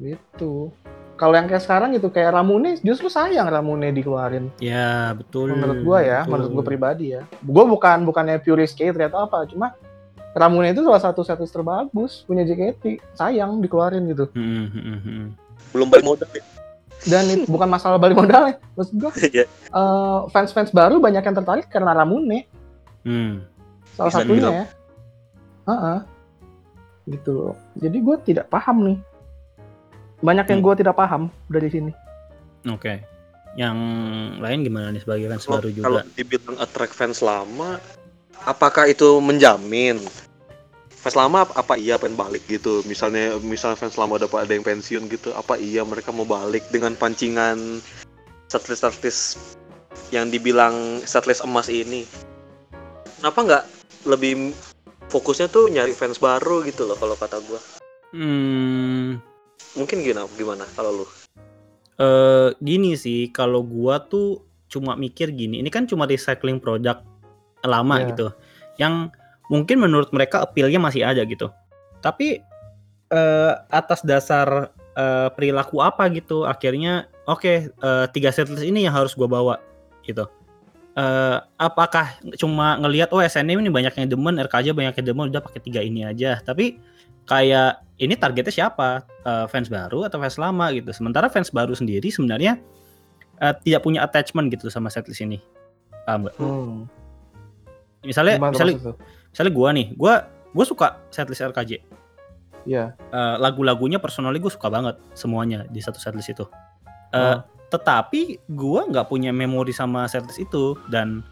Gitu. Kalau yang kayak sekarang gitu kayak Ramune justru sayang Ramune dikeluarin. Ya betul. Menurut gua ya, betul. menurut gua pribadi ya. Gua bukan bukannya pure skater atau apa, cuma Ramune itu salah satu setlist terbagus punya JKT. Sayang dikeluarin gitu. Mm-mm, mm-mm, mm-mm. Belum balik modal ya. Dan itu bukan masalah balik modal ya. Maksud gua Iya. eh, fans-fans baru banyak yang tertarik karena Ramune Hmm. salah Bisa satunya ya. Heeh. Gitu loh. Jadi gua tidak paham nih. Banyak yang Hmm. gua tidak paham dari sini. Oke. Yang lain gimana nih sebagai fans Kalau baru juga? kalau dibilang attract fans lama, apakah itu menjamin? Fans lama ap- apa iya pengen balik gitu? Misalnya misalnya fans lama udah ada yang pensiun gitu, apa iya mereka mau balik dengan pancingan setlist-setlist yang dibilang setlist emas ini? Kenapa nggak lebih fokusnya tuh nyari fans baru gitu loh kalau kata gua? Hmm, Mungkin gimana? Gimana kalau lu? eh gini sih, kalau gua tuh cuma mikir gini, ini kan cuma recycling produk lama Iya. gitu, yang mungkin menurut mereka appeal-nya masih ada gitu. Tapi eh, atas dasar eh, perilaku apa gitu, akhirnya oke eh, tiga setlist ini yang harus gua bawa gitu. Eh, apakah cuma ngelihat oh SNM ini banyak yang demen, RKJ banyak yang demen, udah pakai tiga ini aja. Tapi kayak ini targetnya siapa? Eh, fans baru atau fans lama gitu. Sementara fans baru sendiri sebenarnya eh, tidak punya attachment gitu sama setlist ini. Paham nggak? Hmm. Misalnya, Gimana misalnya, maksud lu? misalnya gua nih, gua gua suka setlist RKJ. Iya. Eh, lagu-lagunya personally gue suka banget semuanya di satu setlist itu. Eh, Oh. Tetapi gua nggak punya memori sama setlist itu dan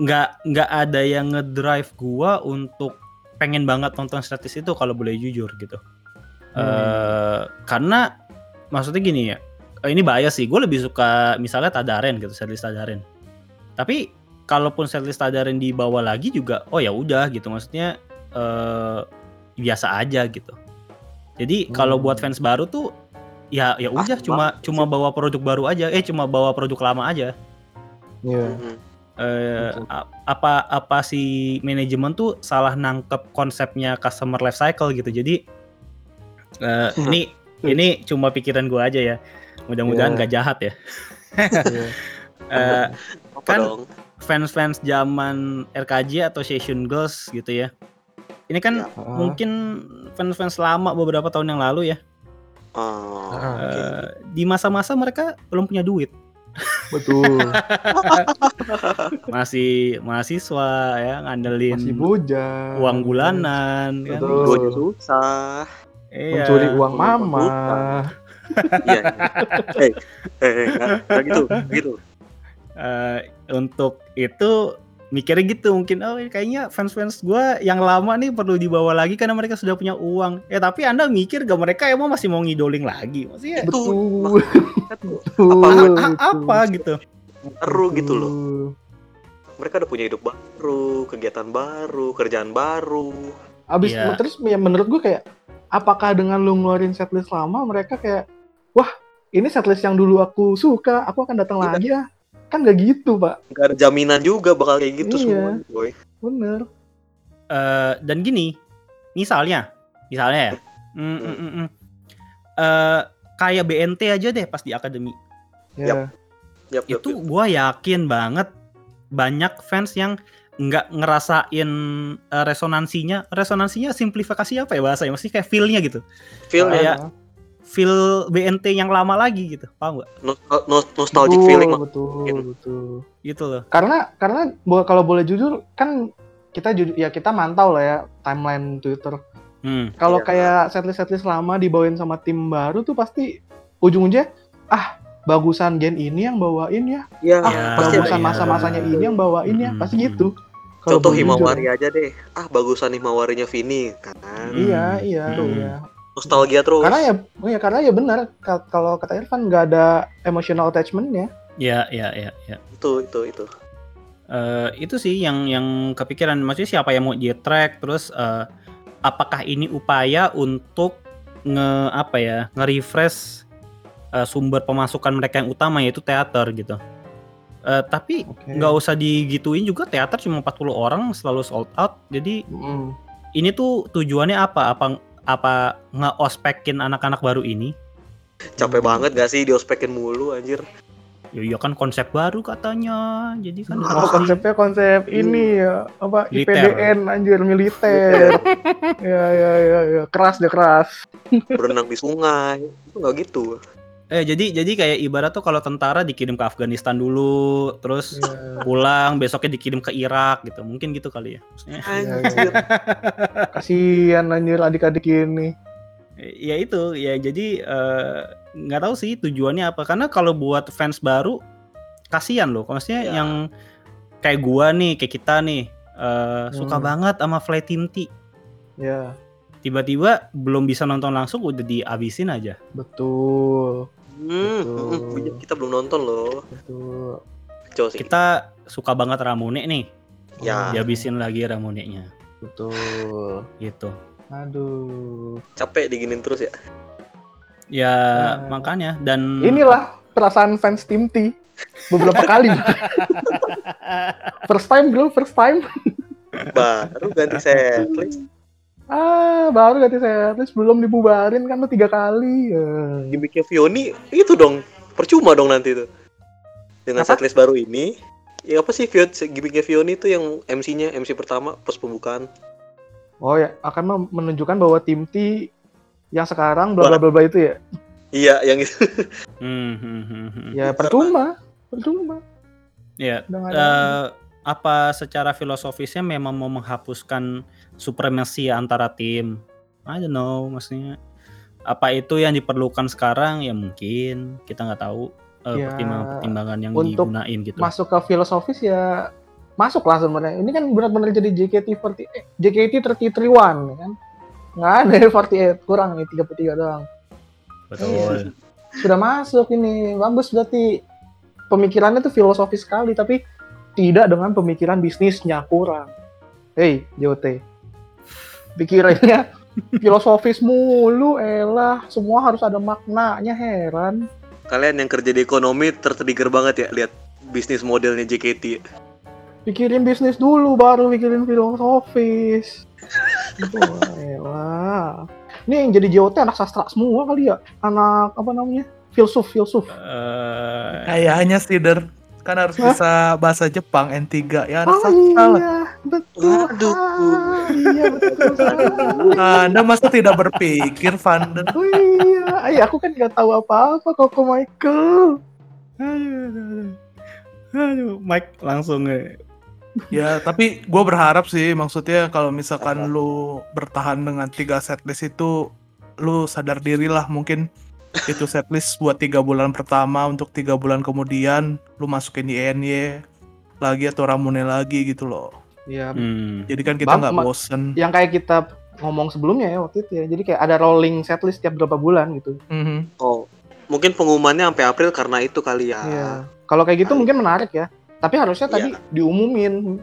nggak nggak ada yang ngedrive gua untuk pengen banget nonton setlist itu kalau boleh jujur gitu. Eh, karena maksudnya gini ya, eh, ini bahaya sih. Gue lebih suka misalnya Tadaren gitu, setlist Tadaren. Tapi kalaupun setlist Tadaren dibawa lagi juga, oh ya udah gitu. Maksudnya eh, biasa aja gitu. Jadi kalau Hmm. buat fans baru tuh ya ya udah Ah, cuma banget cuma bawa produk baru aja. Eh cuma bawa produk lama aja. Iya. Mhm. Eh, apa apa si manajemen tuh salah nangkep konsepnya customer life cycle gitu. Jadi eh, ini ini cuma pikiran gua aja ya. Mudah-mudahan Iya. nggak jahat ya. Iya. Eh, Apa Kan- fans-fans zaman RKJ atau Session Girls gitu ya. Ini kan Ya. Ah, mungkin fans-fans lama beberapa tahun yang lalu ya. Ah, Ah. oke. Eh, di masa-masa mereka belum punya duit, betul. masih mahasiswa ya ngandelin Masih bujang. uang bulanan kan. Betul. Susah. Iya. Mencuri uang mama. bukan. Iya. Eh, eh, eh, gitu, gitu. Eh, untuk itu mikirnya gitu mungkin oh kayaknya fans-fans gua yang lama nih perlu dibawa lagi karena mereka sudah punya uang. Ya tapi anda mikir gak mereka emang masih mau ngidoling lagi? Maksudnya Itu Betul. Betul. Betul. a- betul. a- apa gitu? baru gitu loh. Mereka udah punya hidup baru, kegiatan baru, kerjaan baru. Abis Iya. terus ya menurut gue kayak apakah dengan lu ngeluarin setlist lama mereka kayak wah ini setlist yang dulu aku suka aku akan datang Iya. lagi ya kan gak gitu pak Gak ada jaminan juga bakal kayak gitu Iya. semua, boy. bener Eh, dan gini, misalnya, misalnya ya, mm, mm, mm, mm. Eh, kayak BNT aja deh pas di akademi. ya Yap, yap, itu yap. gua yakin banget banyak fans yang nggak ngerasain eh, resonansinya resonansinya simplifikasi apa ya bahasanya mesti kayak feel-nya gitu Feel kayak- feel BNT yang lama lagi gitu paham nggak no- no- nostalgic betul, feeling lah. betul Mungkin. betul gitu loh karena karena kalau boleh jujur kan kita ju- ya kita mantau lah ya timeline Twitter hmm. kalau Iya. kayak setlist setlist lama dibawain sama tim baru tuh pasti ujung-ujungnya ah bagusan gen ini yang bawain ya Ya, ah Ya, pasti ada. bagusan iya. masa-masanya ini yang bawain ya Hmm. pasti gitu Kalau Contoh jujur. Himawari aja deh. Ah, bagusan Himawarinya Vini kan. iya iya Hmm. iya Nostalgia terus. karena ya oh ya karena ya benar ka- kalau kata Irfan nggak ada emotional attachmentnya. Ya ya ya ya Itu, itu, itu. Eh, itu sih yang yang kepikiran. Maksudnya siapa yang mau di track terus eh, apakah ini upaya untuk nge apa ya nge-refresh eh, sumber pemasukan mereka yang utama yaitu teater gitu. Eh, tapi nggak usah digituin juga teater cuma 40 orang selalu sold out. Jadi Mm. ini tuh tujuannya apa? Apa apa nge-ospekin anak-anak baru ini Capek banget gak sih diospekin mulu anjir. ya iya kan konsep baru katanya jadi kan Oh, harus di- konsepnya konsep ini ya apa Militer. IPDN anjir militer ya ya ya ya keras deh keras Berenang di sungai. Itu gak gitu. Eh jadi jadi kayak ibarat tuh kalau tentara dikirim ke Afghanistan dulu, terus ya, pulang besoknya dikirim ke Irak gitu. Mungkin gitu kali ya. Maksudnya Anjir. kasihan anjir adik-adik ini ya itu ya jadi eh, nggak tahu sih tujuannya apa karena kalau buat fans baru kasihan loh. Maksudnya Ya. yang kayak gua nih, kayak kita nih eh, suka Hmm. banget sama Flight Team T. ya Tiba-tiba belum bisa nonton langsung udah dihabisin aja. betul Hmm, Betul. hmm, kita belum nonton loh. betul Coba sih. Kita suka banget Ramune nih, Ya, dihabisin lagi Ramune-nya betul gitu. aduh capek diginin terus ya. Ya Nah. makanya dan inilah perasaan fans tim T beberapa kali first time bro first time Baru ganti setlist. Ah baru ganti setlist belum dibubarin kan tuh tiga kali ya. Gimmicknya Vioni itu dong. Percuma dong nanti tuh. Dengan Apa? setlist baru ini. Ya apa sih Vio, gimmicknya Vioni itu yang MC-nya, MC pertama pas pembukaan. oh ya akan menunjukkan bahwa tim T yang sekarang bla bla bla bla itu ya Iya, yang itu. Hmm, hmm, hmm, ya percuma percuma Ya, ada eh, apa secara filosofisnya memang mau menghapuskan supremasi antara tim? I don't know, maksudnya apa itu yang diperlukan sekarang? Ya mungkin kita nggak tahu eh, Ya, pertimbangan-pertimbangan yang untuk digunain gitu. masuk ke filosofis ya masuk lah sebenarnya. Ini kan benar-benar jadi JKT40 eh, JKT31 ya kan? Nggak ada 48 kurang nih 33 doang. Betul. sudah masuk ini bagus berarti. Pemikirannya tuh filosofis sekali tapi tidak dengan pemikiran bisnisnya kurang. Hei JOT pikirannya filosofis mulu elah semua harus ada maknanya heran Kalian yang kerja di ekonomi tertrigger banget ya lihat bisnis modelnya JKT. ya. pikirin bisnis dulu baru pikirin filosofis Wah, elah ini yang jadi JOT anak sastra semua kali ya anak apa namanya filsuf filsuf Eh, Kayaknya sih, Der. Kan harus Hah? bisa bahasa Jepang, N3. Ya, anak Oh sastra lah. iya, betul. Waduh. Ah, iya betul. Anda masa tidak berpikir, Vanden? Oh iya, Ay, aku kan nggak tahu apa-apa Koko Michael. aduh, aduh, aduh. Aduh, Mike langsung ya. Ya, tapi gue berharap sih, maksudnya kalau misalkan lu bertahan dengan tiga setlist itu, lu sadar diri lah mungkin itu setlist buat tiga bulan pertama untuk tiga bulan kemudian lu masukin INY lagi atau Ramune lagi gitu loh. Iya, Hmm. Jadi kan kita nggak bosen. yang kayak kita ngomong sebelumnya ya waktu itu ya. Jadi kayak ada rolling setlist tiap berapa bulan gitu. Mhm. Oh, mungkin pengumumannya sampai April karena itu kali ya. Iya. Kalau kayak gitu Kali. mungkin menarik ya. Tapi harusnya tadi diumumin,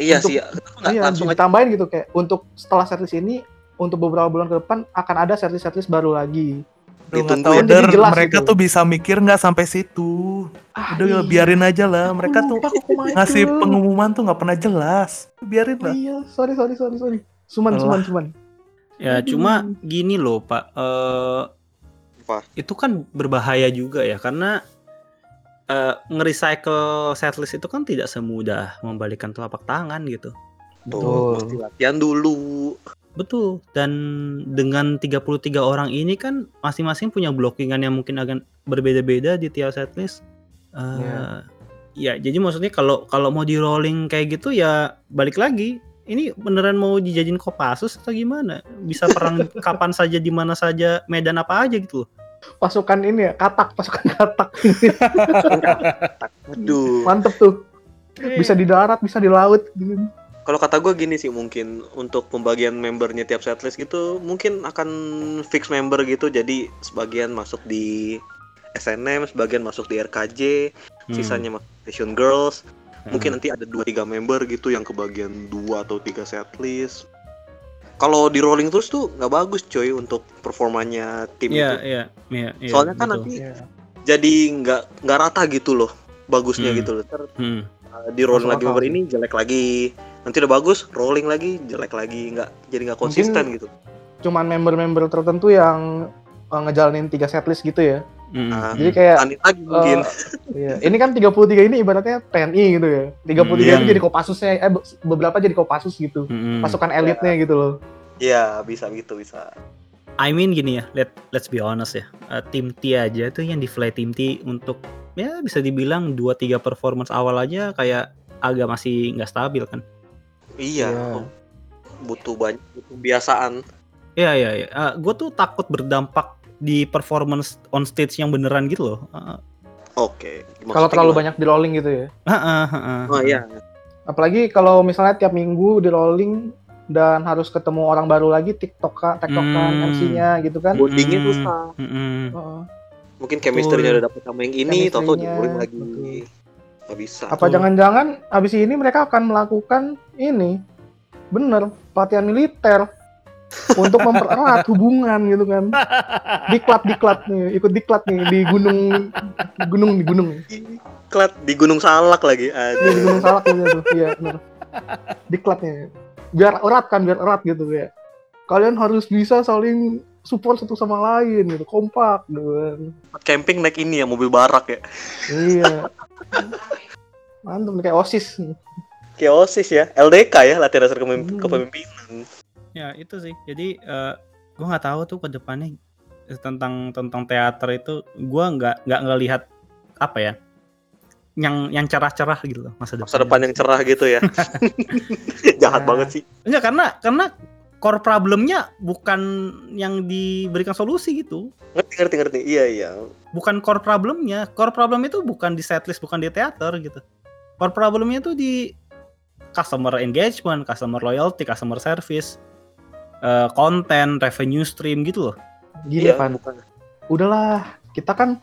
Iya Untuk- sih. Nggak iya, langsung aja ditambahin gitu kayak untuk setelah setlist ini untuk beberapa bulan ke depan akan ada setlist setlist baru lagi. Lu Ditunggu tahu ya. Jadi Der, jelas mereka gitu. tuh bisa mikir nggak sampai situ. Ah, Udah iya. biarin aja lah, mereka tuh ngasih pengumuman tuh nggak pernah jelas. Biarin Oh lah. iya, sorry sorry sorry sorry. Suman Alah. suman suman. Ya Aduh. cuma gini loh Pak, Eh Apa? itu kan berbahaya juga ya karena eh nge-recycle setlist itu kan tidak semudah membalikan telapak tangan gitu. Tuh, mesti latihan dulu. Betul. Dan dengan 33 orang ini kan masing-masing punya blockingan yang mungkin agak berbeda-beda di tiap setlist. Eh, Iya. Ya, jadi maksudnya kalau kalau mau di rolling kayak gitu ya balik lagi. Ini beneran mau dijadiin Kopassus atau gimana? Bisa perang kapan saja di mana saja, medan apa aja gitu loh. Pasukan ini ya, katak, pasukan katak. Aduh. Mantep tuh. Bisa di darat, bisa di laut gitu. Kalau kata gue gini sih mungkin untuk pembagian membernya tiap setlist gitu mungkin akan fix member gitu jadi sebagian masuk di SNM, sebagian masuk di RKJ, Hmm. sisanya masuk Station Girls. Hmm. Mungkin nanti ada 2-3 member gitu yang kebagian 2 atau 3 setlist. Kalau di rolling terus tuh nggak bagus coy untuk performanya tim Iya, itu. iya, iya, iya, Soalnya kan betul. nanti Iya. jadi nggak nggak rata gitu loh bagusnya Hmm. gitu loh. Ntar, Hmm. Uh, di rolling lagi member ini jelek lagi. Nanti udah bagus, rolling lagi jelek lagi, nggak jadi nggak konsisten gitu. Cuman member-member tertentu yang uh, ngejalanin tiga setlist gitu ya. Hmm. Ah. Jadi kayak lagi mungkin. Iya. Ini kan 33 ini ibaratnya TNI gitu ya. 33 Hmm. ini jadi Kopassusnya, eh be- beberapa jadi Kopassus gitu. Hmm. Pasukan elitnya gitu loh. Iya, bisa gitu bisa. I mean gini ya, let let's be honest ya. Eh, tim T aja tuh yang di fly tim T untuk ya bisa dibilang 2 3 performance awal aja kayak agak masih nggak stabil kan. Iya. Iya. Butuh banyak butuh kebiasaan. Iya iya iya. gue tuh takut berdampak di performance on stage yang beneran gitu loh. Eh, Oke. Kalau Maksudnya terlalu gimana? banyak di rolling gitu ya. eh, eh, eh, eh. Oh iya. Apalagi kalau misalnya tiap minggu di rolling dan harus ketemu orang baru lagi tiktokan, tiktokan Hmm. MC-nya gitu kan. Bondingnya Mm-mm. susah. Mm-mm. Heeh. Mungkin chemistry-nya udah dapet sama yang ini, toto Chemistry-nya, rolling lagi. betul. Gak bisa. Apa jangan-jangan abis ini mereka akan melakukan ini bener pelatihan militer untuk mempererat hubungan gitu kan. Diklat diklat nih, ikut diklat nih di gunung di gunung di gunung. Diklat di Gunung Salak lagi. Iya, Aduh. di gunung salak gitu tuh. Iya, bener. Diklat nih. Biar erat kan, biar erat gitu ya. Kalian harus bisa saling support satu sama lain gitu, kompak gitu kan. Camping naik ini ya, mobil barak ya. Iya. Mantap kayak OSIS. Kayak OSIS ya. LDK ya, latihan dasar kepemimp- Hmm. kepemimpinan. Ya itu sih. Jadi eh gue nggak tahu tuh ke depannya tentang tentang teater itu gue nggak nggak ngelihat apa ya yang yang cerah-cerah gitu loh masa depan. Masa depan yang cerah gitu ya. Jahat Ya. banget sih. Enggak karena karena core problemnya bukan yang diberikan solusi gitu. Ngerti, ngerti, ngerti. Iya, iya. Bukan core problemnya. Core problem itu bukan di setlist, bukan di teater gitu. Core problemnya tuh di customer engagement, customer loyalty, customer service, eh, konten, revenue stream gitu loh. Gini, Iya, Pan. bukan. Udahlah, kita kan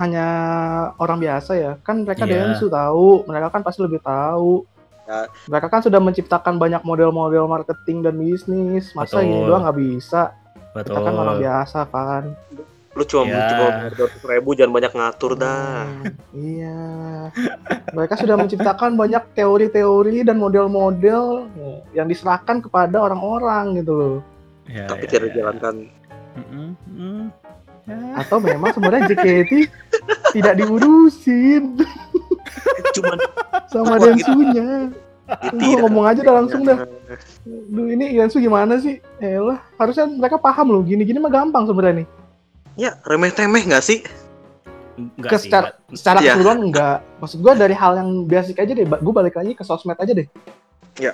hanya orang biasa ya. Kan mereka Iya. Densu tahu, mereka kan pasti lebih tahu. Ya. Mereka kan sudah menciptakan banyak model-model marketing dan bisnis. Masa ini Betul. doang nggak bisa? Betul. Kita kan orang biasa kan. Lu cuma Ya. cuma dua ribu jangan banyak ngatur dah. Hmm, iya. Mereka sudah menciptakan banyak teori-teori dan model-model yang diserahkan kepada orang-orang gitu loh. Ya, Tapi ya, tidak ya. dijalankan. Mm-mm, mm. Ya. Atau memang sebenarnya JKT tidak diurusin Cuman sama Densunya. Lu tidak. ngomong aja dah langsung dah. Duh ini Densu gimana sih? Elah, harusnya mereka paham loh. Gini-gini mah gampang sebenarnya nih. Ya remeh temeh nggak sih? Enggak Ke sih, secara, enggak. secara Iya. keseluruhan enggak. Maksud gua dari hal yang basic aja deh. Gue balik lagi ke sosmed aja deh. Ya.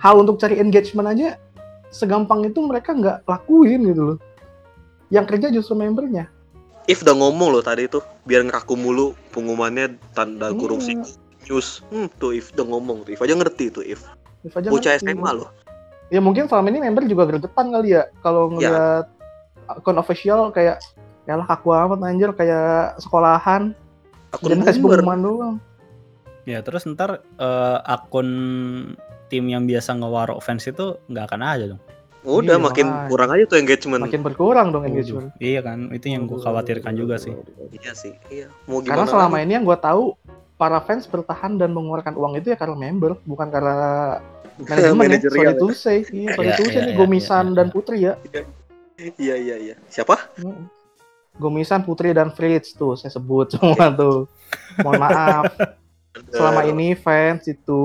Hal untuk cari engagement aja segampang itu mereka nggak lakuin gitu loh. Yang kerja justru membernya. If udah ngomong loh tadi tuh, biar ngeraku mulu pengumumannya tanda kurung sih Hmm. news. Hmm, tuh If udah ngomong tuh, If aja ngerti tuh If. If aja Bocah ngerti. SMA loh. Ya mungkin selama ini member juga gregetan kali ya kalau ngeliat akun official kayak ya lah kaku amat anjir kayak sekolahan Akun dan pengumuman doang. Ya terus ntar eh, akun tim yang biasa ngewarok fans itu nggak akan ada dong. Udah Iya, makin makanya. kurang aja tuh engagement. Makin berkurang dong engagement. Iya kan, itu yang gue khawatirkan juga sih. Iya sih, iya. Mau Karena gimana? selama lagi? ini yang gue tahu para fans bertahan dan mengeluarkan uang itu ya karena member, bukan karena manajemen ya. Sorry to say, iya, sorry Iya, to say iya, nih iya, Gomisan iya, dan iya. Putri ya. Iya iya iya. Siapa? Gomisan, Putri dan Fritz tuh saya sebut semua tuh. Mohon maaf. Selama ini fans itu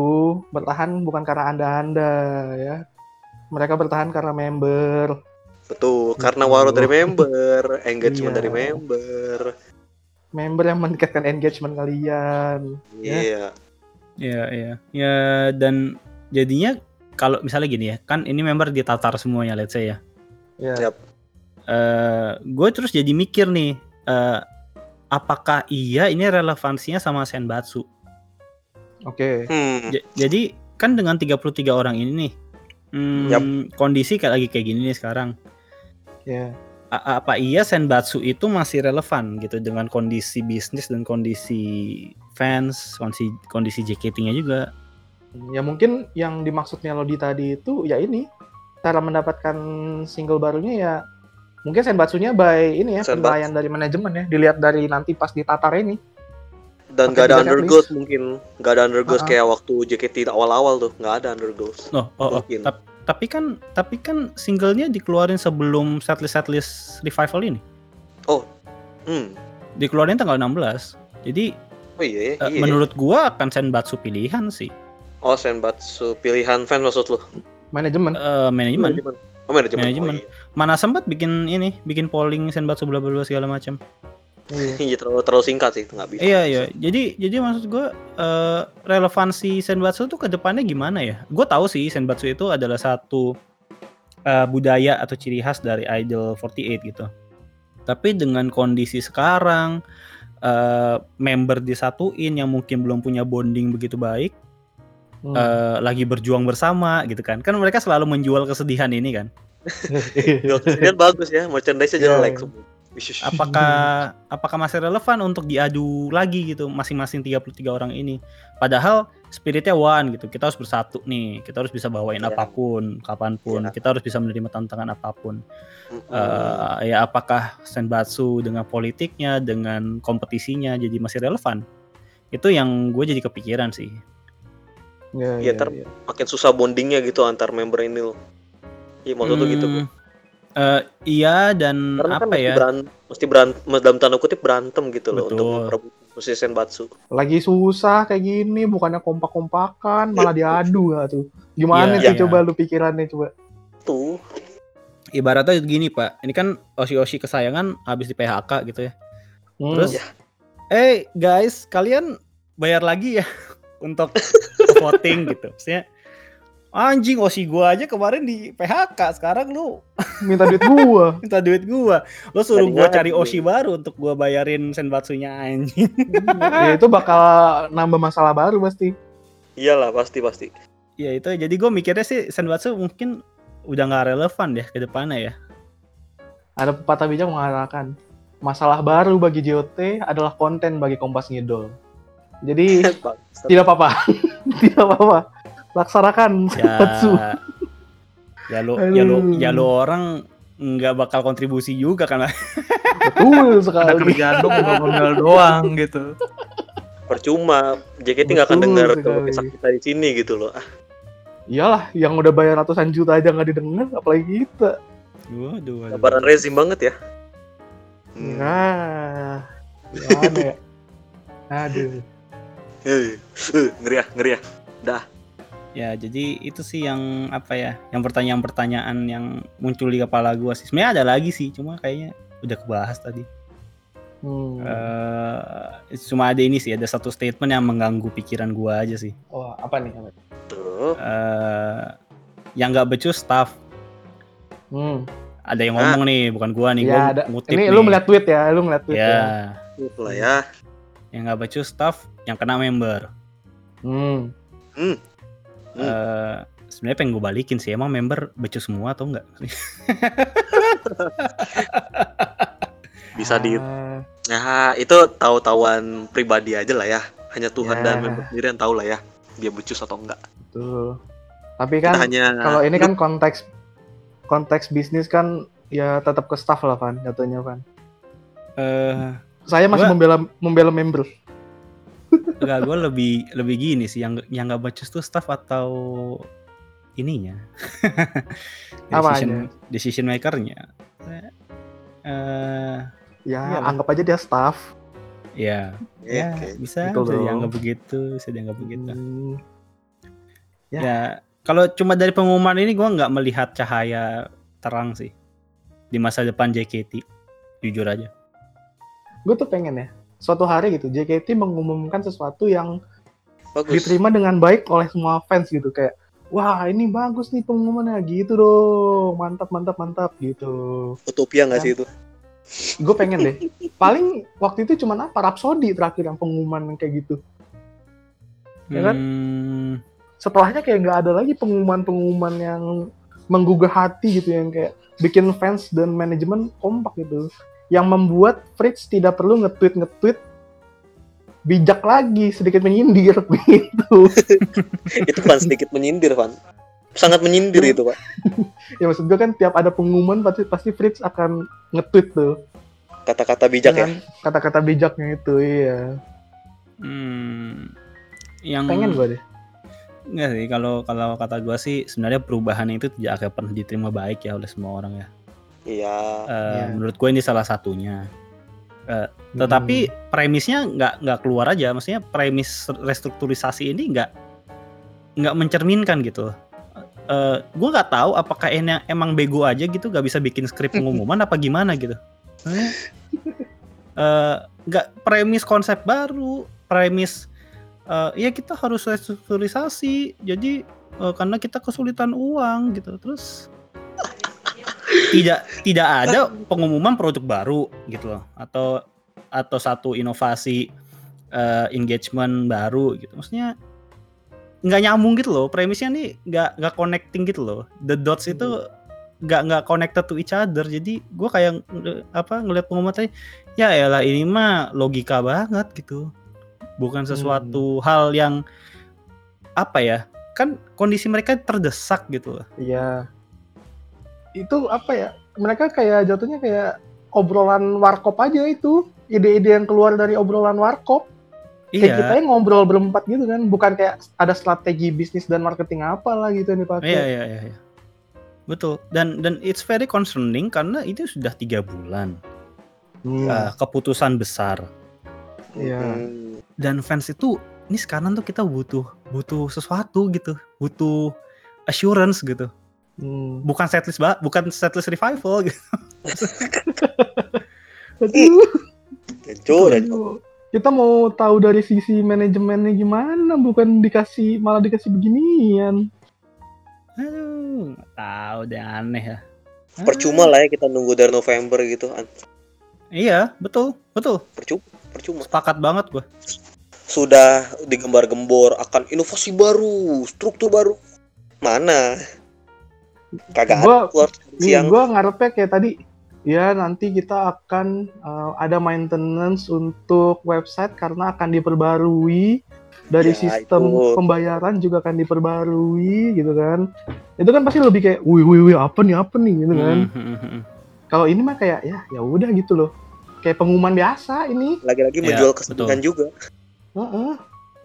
bertahan bukan karena anda-anda ya. Mereka bertahan karena member. Betul, karena Betul. waro dari member, engagement Iya. dari member. Member yang meningkatkan engagement kalian. Ya. Iya. Iya iya. Ya dan jadinya kalau misalnya gini ya, kan ini member ditatar semuanya let's say ya. Ya. Yap. Eh gue terus jadi mikir nih, eh apakah iya ini relevansinya sama Senbatsu? Oke. Hmm. J- jadi kan dengan 33 orang ini nih, hmm, Yap. kondisi kayak lagi kayak gini nih sekarang. Ya. A- apa iya Senbatsu itu masih relevan gitu dengan kondisi bisnis dan kondisi fans, kondisi kondisi JKT-nya juga. Ya mungkin yang dimaksud Melody tadi itu ya ini cara mendapatkan single barunya ya mungkin Senbatsunya by ini ya Senbatsu. penilaian dari manajemen ya dilihat dari nanti pas ditatar ini Dan gak ada setlist. mungkin. Gak ada undergirls Ah. kayak waktu JKT awal-awal tuh. Gak ada undergirls. Oh, oh, oh. Tap- tapi kan tapi kan singlenya dikeluarin sebelum setlist setlist revival ini. Hmm. Dikeluarin tanggal 16. Jadi Oh iya, eh, iya. menurut gua akan Senbatsu pilihan sih. Oh, Senbatsu pilihan fans maksud lu? manajemen Eh, manajemen. Oh, manajemen. Manajemen. Oh, iya. Mana sempat bikin ini, bikin polling Senbatsu bla bla segala macam. Iya. Iya, terlalu, terlalu singkat sih, itu nggak bisa. Iya iya. Jadi jadi maksud gua eh, relevansi Senbatsu tuh ke depannya gimana ya? Gue tahu sih Senbatsu itu adalah satu eh, budaya atau ciri khas dari Idol 48 gitu. Tapi dengan kondisi sekarang eh, member disatuin yang mungkin belum punya bonding begitu baik, Hmm. eh, lagi berjuang bersama gitu kan? Kan mereka selalu menjual kesedihan ini kan? Kesedihan bagus ya, merchandise-nya Iya. jelek semua. Apakah apakah masih relevan untuk diadu lagi gitu masing-masing 33 orang ini padahal spiritnya one gitu kita harus bersatu nih kita harus bisa bawain Iya. apa pun kapan pun Iya. kita harus bisa menerima tantangan apa pun Mm-mm. Eh, ya apakah Senbatsu dengan politiknya dengan kompetisinya jadi masih relevan itu yang gue jadi kepikiran sih Iya, Iya, iya, ntar- iya. Makin susah bondingnya gitu antar member ini loh. Iya, maksud tuh gitu. Hmm, eh, iya dan Karena kan apa mesti ya berantem, mesti berantem, dalam tanda kutip berantem gitu loh Betul. untuk merebut posisi Senbatsu. lagi susah kayak gini bukannya kompak-kompakan malah diadu gak tuh gimana Iya, sih iya. coba lu pikirannya coba Tuh. ibaratnya gini pak ini kan osi-osi kesayangan habis di PHK gitu ya Hmm. Terus, Ya. eh guys, kalian bayar lagi ya untuk voting gitu. Maksudnya, anjing osi gua aja kemarin di PHK, sekarang lu minta duit gua minta duit gua. Lu suruh Tadi gua cari osi baru untuk gua bayarin senbatsunya anjing. ya itu bakal nambah masalah baru pasti Iyalah, pasti pasti. ya itu, jadi gua mikirnya sih senbatsu mungkin udah nggak relevan deh ke depannya ya. ada pepatah bijak mengatakan masalah baru bagi JOT adalah konten bagi Kompas Ngidol. Jadi tidak apa-apa, tidak apa-apa. Laksanakan ya ya lo ya lo ya lo orang nggak bakal kontribusi juga kan Betul Ada sekali. kerjaan dong ngomel doang gitu. percuma JKT nggak akan dengar kalau kisah kita di sini gitu loh ah Iyalah, yang udah bayar ratusan juta aja nggak didengar, apalagi kita. waduh, waduh. kabaran rezim banget ya Hmm. Nah, gimana ya? Aduh. Ngeri ya ngeri ya ya jadi itu sih yang apa ya yang pertanyaan-pertanyaan yang muncul di kepala gua sih sebenarnya ada lagi sih cuma kayaknya udah kebahas tadi Hmm. Eh, cuma ada ini sih ada satu statement yang mengganggu pikiran gua aja sih Wah, apa nih? Tuh eh yang nggak becus staff Hmm. ada yang ngomong nih bukan gua nih Ya, gua ada. ngutip Ini nih. lu ngeliat tweet ya, lu ngeliat tweet ya ya. lah ya yang nggak becus staff yang kena member Hmm. Hmm. Eh, sebenarnya pengen gue balikin sih emang member becus semua atau enggak bisa di Ah, ya itu tahu-tahuan pribadi aja lah ya hanya Tuhan Ya. dan member sendiri yang tahu lah ya dia becus atau enggak betul. Tapi kita kan hanya kalau ini kan konteks konteks bisnis kan ya tetap ke staff lah Van, jatuhnya Van. eh Saya masih Gua- membela membela member. Enggak gue lebih lebih gini sih yang yang nggak becus tuh staff atau ininya decision decision makernya eh Ya, Iya. anggap aja dia staff. ya Ya, ya oke. bisa Betul bisa dianggap begitu bisa dianggap begitu Hmm. Ya. ya kalau cuma dari pengumuman ini gue nggak melihat cahaya terang sih di masa depan JKT jujur aja Gue tuh pengen ya, suatu hari gitu JKT mengumumkan sesuatu yang bagus. diterima dengan baik oleh semua fans gitu kayak wah ini bagus nih pengumumannya gitu dong. Mantap mantap mantap gitu. Utopia nggak sih itu? gue pengen deh. Paling waktu itu cuman apa? Rhapsody terakhir yang pengumuman yang kayak gitu. Ya kan? Hmm, setelahnya kayak nggak ada lagi pengumuman-pengumuman yang menggugah hati gitu yang kayak bikin fans dan manajemen kompak gitu yang membuat Fritz tidak perlu nge-tweet nge-tweet bijak lagi sedikit menyindir. Gitu. Itu kan sedikit menyindir Van. Sangat menyindir itu pak. Ya maksud gue kan tiap ada pengumuman pasti pasti Fritz akan nge-tweet tuh. Kata-kata bijak ya? dengan kata-kata bijaknya itu iya. Hmm, yang pengen gue deh. Enggak sih, kalau kalau kata gua sih sebenarnya perubahan itu tidak akan pernah diterima baik ya oleh semua orang ya. Iya Eh, Iya. Menurut gue ini salah satunya. Tetapi premisnya nggak nggak keluar aja, maksudnya premis restrukturisasi ini nggak nggak mencerminkan gitu. Eh gue nggak tahu apakah ini emang bego aja gitu, nggak bisa bikin skrip pengumuman apa gimana gitu. Eh, nggak premis konsep baru, premis eh, ya kita harus restrukturisasi, jadi eh, karena kita kesulitan uang gitu, terus tidak tidak ada pengumuman produk baru gitu loh. Atau atau satu inovasi eh, engagement baru gitu. Maksudnya nggak nyambung gitu loh. Premisnya nih nggak nggak connecting gitu loh. The dots itu nggak nggak connected to each other. Jadi gue kayak apa ngeliat pengumuman tadi ya elah ini mah logika banget gitu. Bukan sesuatu hal yang apa ya kan kondisi mereka terdesak gitu loh. Iya. Itu apa ya? Mereka kayak jatuhnya kayak obrolan warkop aja itu. Ide-ide yang keluar dari obrolan warkop. Kayak kita iya yang ngobrol berempat gitu kan. Bukan kayak ada strategi bisnis dan marketing apa lah gitu yang dipakai. Iya iya iya. iya. Betul. Dan dan it's very concerning karena itu sudah tiga bulan Hmm, uh, keputusan besar Iya. Hmm. dan fans itu ini sekarang tuh kita butuh butuh sesuatu gitu, butuh assurance gitu. Hmm. Bukan setlist ba bukan setlist revival gitu. Aduh. Kita mau tahu dari sisi manajemennya gimana, bukan dikasih malah dikasih beginian. Aduh, tahu deh aneh ya. percuma lah ya kita nunggu dari November gitu An- Iya, betul, betul. percuma percuma Sepakat banget gua. sudah digembar-gembor akan inovasi baru struktur baru mana kagak Gua- ada keluar Nih, siang gue ngarepnya kayak tadi ya nanti kita akan uh, ada maintenance untuk website karena akan diperbarui dari Ya, sistem itu. pembayaran juga akan diperbarui gitu kan itu kan pasti lebih kayak wih wih wih apa nih apa nih gitu kan Hmm, hmm, hmm, hmm. kalau ini mah kayak ya ya udah gitu loh kayak pengumuman biasa ini Lagi-lagi Ya, menjual kesedihan juga. Heeh.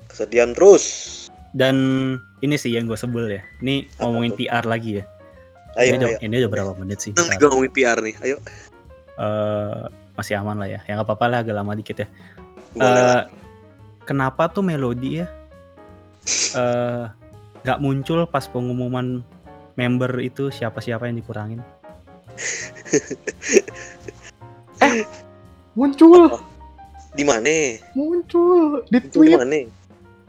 Kesedihan terus. Dan ini sih yang gue sebel ya. Ini Apa ngomongin tuh? PR lagi ya. Ayo, ini, udah, ayo. ini udah berapa menit sih? Kita Bentar. ngomongin PR nih. Ayo. Eh, masih aman lah ya. Ya nggak apa-apa lah agak lama dikit ya. Boleh. Eh, kenapa tuh melodi ya? Eh, nggak muncul pas pengumuman member itu siapa-siapa yang dikurangin? muncul Di mana? muncul di Itu di tweet mana?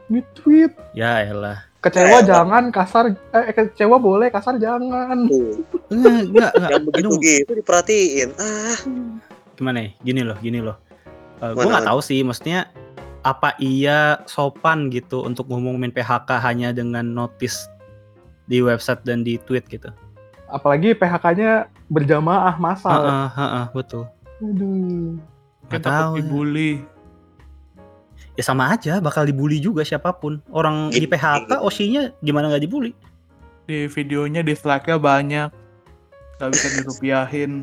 di tweet Ya elah. Kecewa Eh, jangan kasar eh kecewa boleh kasar jangan Enggak, enggak, enggak. yang begitu Aduh, gitu diperhatiin. Ah, gimana ya? Gini loh, gini loh. Eh, gue nggak tahu sih, maksudnya apa iya sopan gitu untuk ngomongin PHK hanya dengan notice di website dan di tweet gitu? apalagi PHK-nya berjamaah massal Heeh, heeh, betul. aduh Nggak tahu ya. dibully. Ya sama aja, bakal dibully juga siapa pun. Orang di Gini, PHK, gini. OSI-nya gimana nggak dibully? Di videonya dislike-nya banyak. Gak bisa dirupiahin.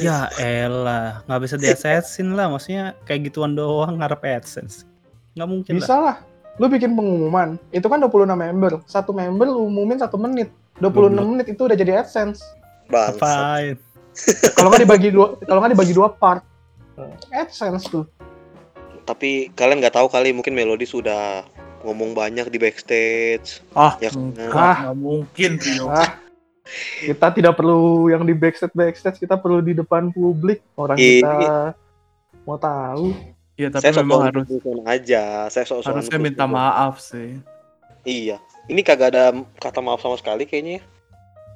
Ya elah, nggak bisa di assassin lah. Maksudnya kayak gituan doang ngarep AdSense. Nggak mungkin lah. bisa lah lu bikin pengumuman itu kan 26 member satu member lu umumin satu menit 26 Goblok. menit itu udah jadi AdSense bangsa. Kalau nggak dibagi dua kalau nggak dibagi dua part AdSense tuh Tapi kalian nggak tahu kali mungkin Melody sudah ngomong banyak di backstage. Ah, Ya, enggak, ah. nggak mungkin Tio. ah kita tidak perlu yang di backstage backstage kita perlu di depan publik orang Ini- kita mau tahu Ya tapi saya memang sok harus aja. Saya sok harusnya minta maaf sih. Iya. Ini kagak ada kata maaf sama sekali kayaknya. ya.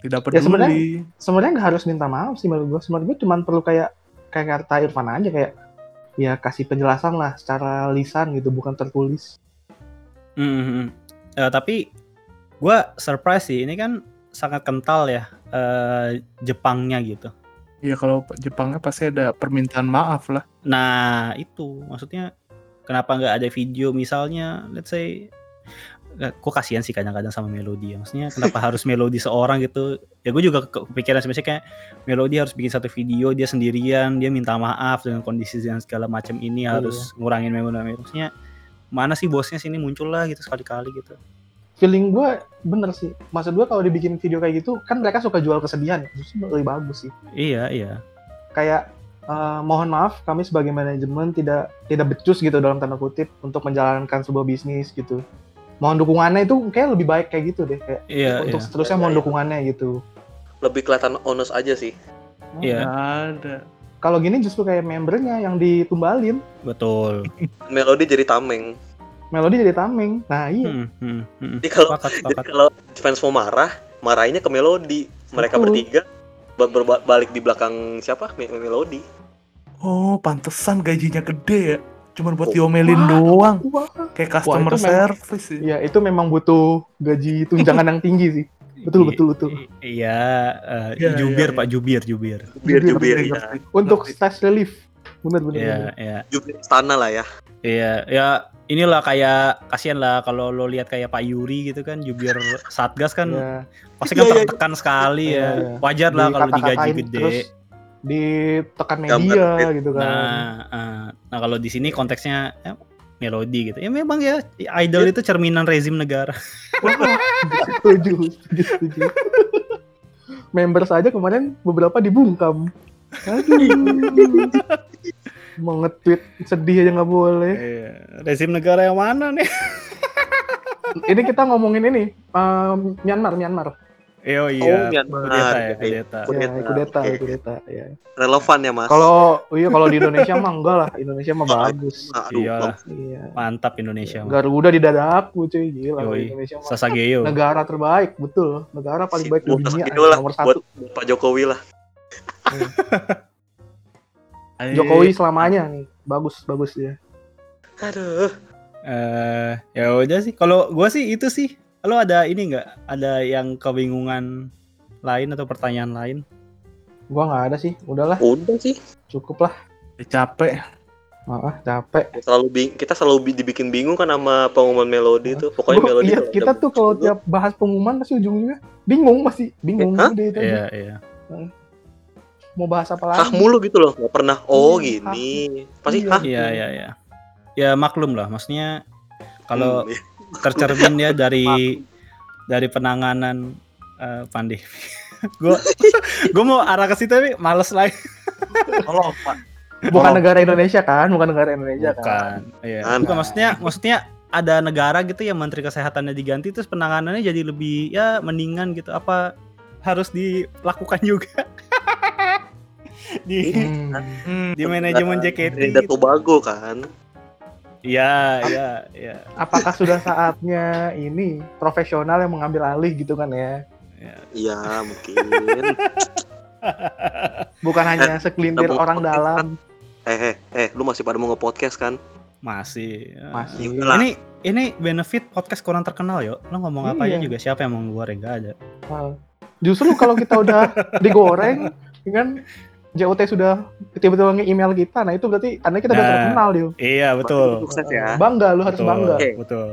Tidak Ya, sebenarnya- peduli. sebenarnya nggak harus minta maaf sih menurut gue sebenarnya gue cuma perlu kayak kayak kata Irfan aja kayak ya kasih penjelasan lah secara lisan gitu bukan tertulis Hmm, hmm. Eh, tapi gue surprise sih. Ini kan sangat kental ya eh, Jepangnya gitu. Ya kalau Jepangnya pasti ada permintaan maaf lah. Nah itu maksudnya kenapa nggak ada video misalnya, let's say, kok kasihan sih kadang-kadang sama melodi ya. Maksudnya kenapa harus melodi seorang gitu? Ya gue juga ke- kepikiran sebenarnya kayak melodi harus bikin satu video dia sendirian, dia minta maaf dengan kondisi dan segala macam ini Iya. harus ngurangin memori. Maksudnya mana sih bosnya sini muncul lah gitu sekali-kali gitu. feeling gue bener sih maksud gue kalau dibikin video kayak gitu kan mereka suka jual kesedihan justru lebih bagus sih Iya iya. kayak eh, mohon maaf kami sebagai manajemen tidak tidak becus gitu dalam tanda kutip untuk menjalankan sebuah bisnis gitu mohon dukungannya itu kayak lebih baik kayak gitu deh kayak Iya untuk iya. seterusnya mohon dukungannya gitu Lebih kelihatan honest aja sih. Iya. Ada. kalau gini justru kayak membernya yang ditumbalin Betul. Melody jadi tameng. melodi jadi tameng nah iya Hmm, hmm, hmm. Jadi kalau jadi kalau fans mau marah, marahinnya ke Melody. Mereka Betul. bertiga ber- ber- balik di belakang siapa? Me- Melody. Oh, pantesan gajinya gede ya. Cuman buat Oh. diomelin Wah. doang. Wah. Kayak customer memang- service sih. ya itu memang butuh gaji tunjangan yang tinggi sih betul betul betul Iya, eh, Iya, jubir iya, Pak, jubir, jubir. Jubir, jubir ya. untuk stress relief bener bener, Iya, iya. Jubir istana lah ya. Iya, ya inilah kayak kasihan lah kalau lo lihat kayak Pak Yuri gitu kan, jubir Satgas kan Iya. pasti kan Iya, iya, tertekan sekali Iya, ya. iya. Wajar lah kalau digaji gede. terus ditekan Gambar media gede. gitu kan Nah, eh, nah kalau di sini konteksnya ya, melodi gitu. Ya memang ya idol itu cerminan rezim negara. Setuju setuju setuju member saja kemarin beberapa dibungkam aduh mau nge-tweet sedih aja nggak boleh Iya, rezim negara yang mana nih? ini kita ngomongin ini um, Myanmar Myanmar Iya, Oh, iya. Myanmar. Kudeta ya, Iya. kudeta. ya Kudeta, kudeta oke. kudeta ya Relevan ya, Mas. kalau iya kalau di Indonesia mah enggak lah Indonesia mah bagus Aduh, Iya. iya Mantap Indonesia. mah. Garuda di dadaku cuy gila Yoi. Indonesia mah Sasageyo. negara terbaik betul negara paling baik di dunia lah nomor satu buat Pak Jokowi lah. Ayo. Jokowi selamanya nih bagus bagus dia Aduh. eh ya udah sih. Kalau gua sih itu sih. Lo ada ini nggak? Ada yang kebingungan lain atau pertanyaan lain? Gua nggak ada sih. Udahlah, Udah sih. cukup lah. Udah capek. Ah, capek. Selalu bing kita selalu bi- dibikin bingung kan sama pengumuman melodi itu. Pokoknya Gua- melodi. iya, kalau kita tuh kalau tiap bahas pengumuman pasti ujungnya bingung masih bingung Hah? udah itu aja. Iya, iya. Mau bahas apa hah lagi? mulu gitu loh. Nggak pernah. Oh Iya, gini. Pasti Iya. hah. Iya, iya, iya. Ya maklum lah, maksudnya kalau Hmm, iya. Tercermin ya dari dari penanganan eh, pandemi. gue gue mau arah ke situ tapi males lagi. Tolong, Pak. Bukan negara Indonesia kan? Bukan negara Indonesia kan? Bukan. Iya. Kan. Bukan maksudnya maksudnya ada negara gitu yang menteri kesehatannya diganti terus penanganannya jadi lebih ya mendingan gitu. Apa harus dilakukan juga? di Hmm. Di manajemen JKT. Trinidad gitu. Tobago kan. Iya, iya, iya. Apakah sudah saatnya ini profesional yang mengambil alih gitu kan ya? Iya mungkin. Bukan hanya segelintir Kita mau orang podcast dalam. eh eh eh lu masih pada mau nge-podcast kan? Masih. Masih. Iya lah. Ini ini benefit podcast kurang terkenal yo. Lo ngomong apa aja Iya. juga siapa yang mau ngeluarin gak ada. Justru kalau kita udah digoreng, ya kan JOT sudah tiba-tiba nge-email kita, nah itu berarti karena kita udah Nah. terkenal dia. Iya betul. Sukses ya. Bangga, lu harus Betul. bangga. Oke. Betul.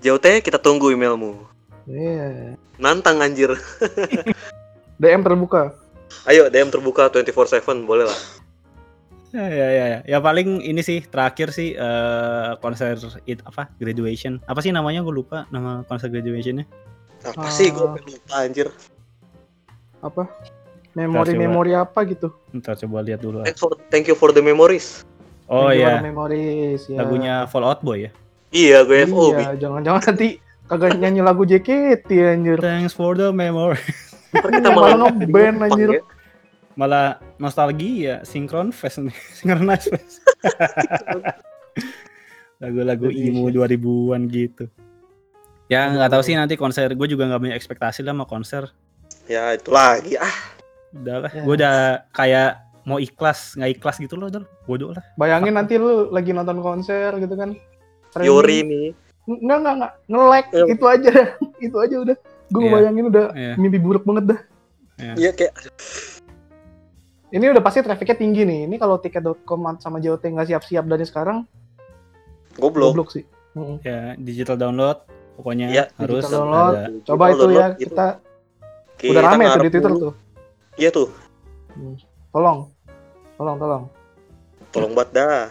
JOT kita tunggu emailmu. Iya. Nantang anjir. DM terbuka. Ayo DM terbuka 24/7 boleh lah. Ya, ya, ya, ya. Ya paling ini sih terakhir sih eh, konser it apa graduation. Apa sih namanya gue lupa nama konser graduationnya. Apa sih gue Ah. lupa anjir. Apa? Memori-memori apa gitu. Ntar coba lihat dulu. Thanks for, thank you for the memories. Oh iya, Memories. Ya. lagunya Fallout Boy ya. Iya, gue FOB. Iya, jangan-jangan nanti kagak nyanyi lagu JKT anjir. Thanks for the memory. Ntar Iya, malah nge-band, anjir. ya. Malah nostalgia, synchron fest nih, synchronize fest. Lagu-lagu emo 2000-an gitu. Ya nggak tahu sih nanti konser gue juga nggak punya ekspektasi lah sama konser. Ya itu lagi ah. Udah lah, Ya. gue udah kayak mau ikhlas nggak ikhlas gitu loh, udah bodoh lah. Bayangin nanti lu lagi nonton konser gitu kan. Trending. Yori nih. Enggak, enggak, enggak. Nge-lag. Iya. Itu aja. itu aja udah. Gue Iya. bayangin udah Iya. mimpi buruk banget dah. Iya kayak Ini udah pasti trafficnya tinggi nih. Ini kalau tiket.com sama JOT nggak siap-siap dari sekarang, goblok. goblok sih. Mm-mm. Ya digital download, pokoknya Iya, harus digital download. ada. Coba itu Download ya, gitu. kita Kita udah rame tuh di Twitter tuh. Iya tuh. Tolong. Tolong, tolong. Tolong banget dah.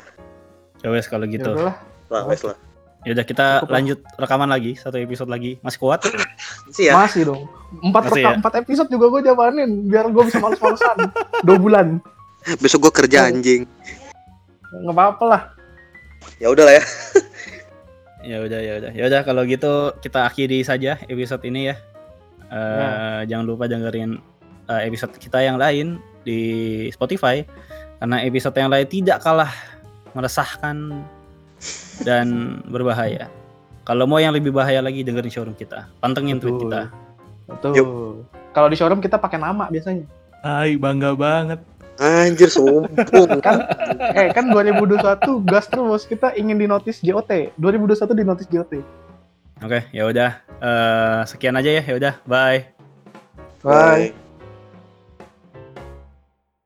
Ya wes kalau gitu. Ya udahlah. Lah, wes lah. Ya udah kita Cukup lah. lanjut rekaman lagi satu episode lagi. Masih kuat? Sih ya. Masih dong. Empat, Masih reka- ya? empat episode juga gue jalanin biar gue bisa males-malesan. Dua bulan. Besok gue kerja anjing. Nggak apa-apa lah. Ya udah lah ya. Ya udah ya udah. Ya udah kalau gitu kita akhiri saja episode ini ya. Eh jangan lupa dengerin eh, episode kita yang lain di Spotify karena episode yang lain tidak kalah meresahkan dan berbahaya. Kalau mau yang lebih bahaya lagi dengerin showroom kita. Pantengin tweet kita. Betul. Kalau di showroom kita pakai nama biasanya. Ay, bangga banget. Anjir sombong. Kan eh kan 2021 gas terus kita ingin di notice JOT. 2021 di notice JOT. Oke, ya udah. Eh, sekian aja ya. Ya udah. Bye. Bye. Bye.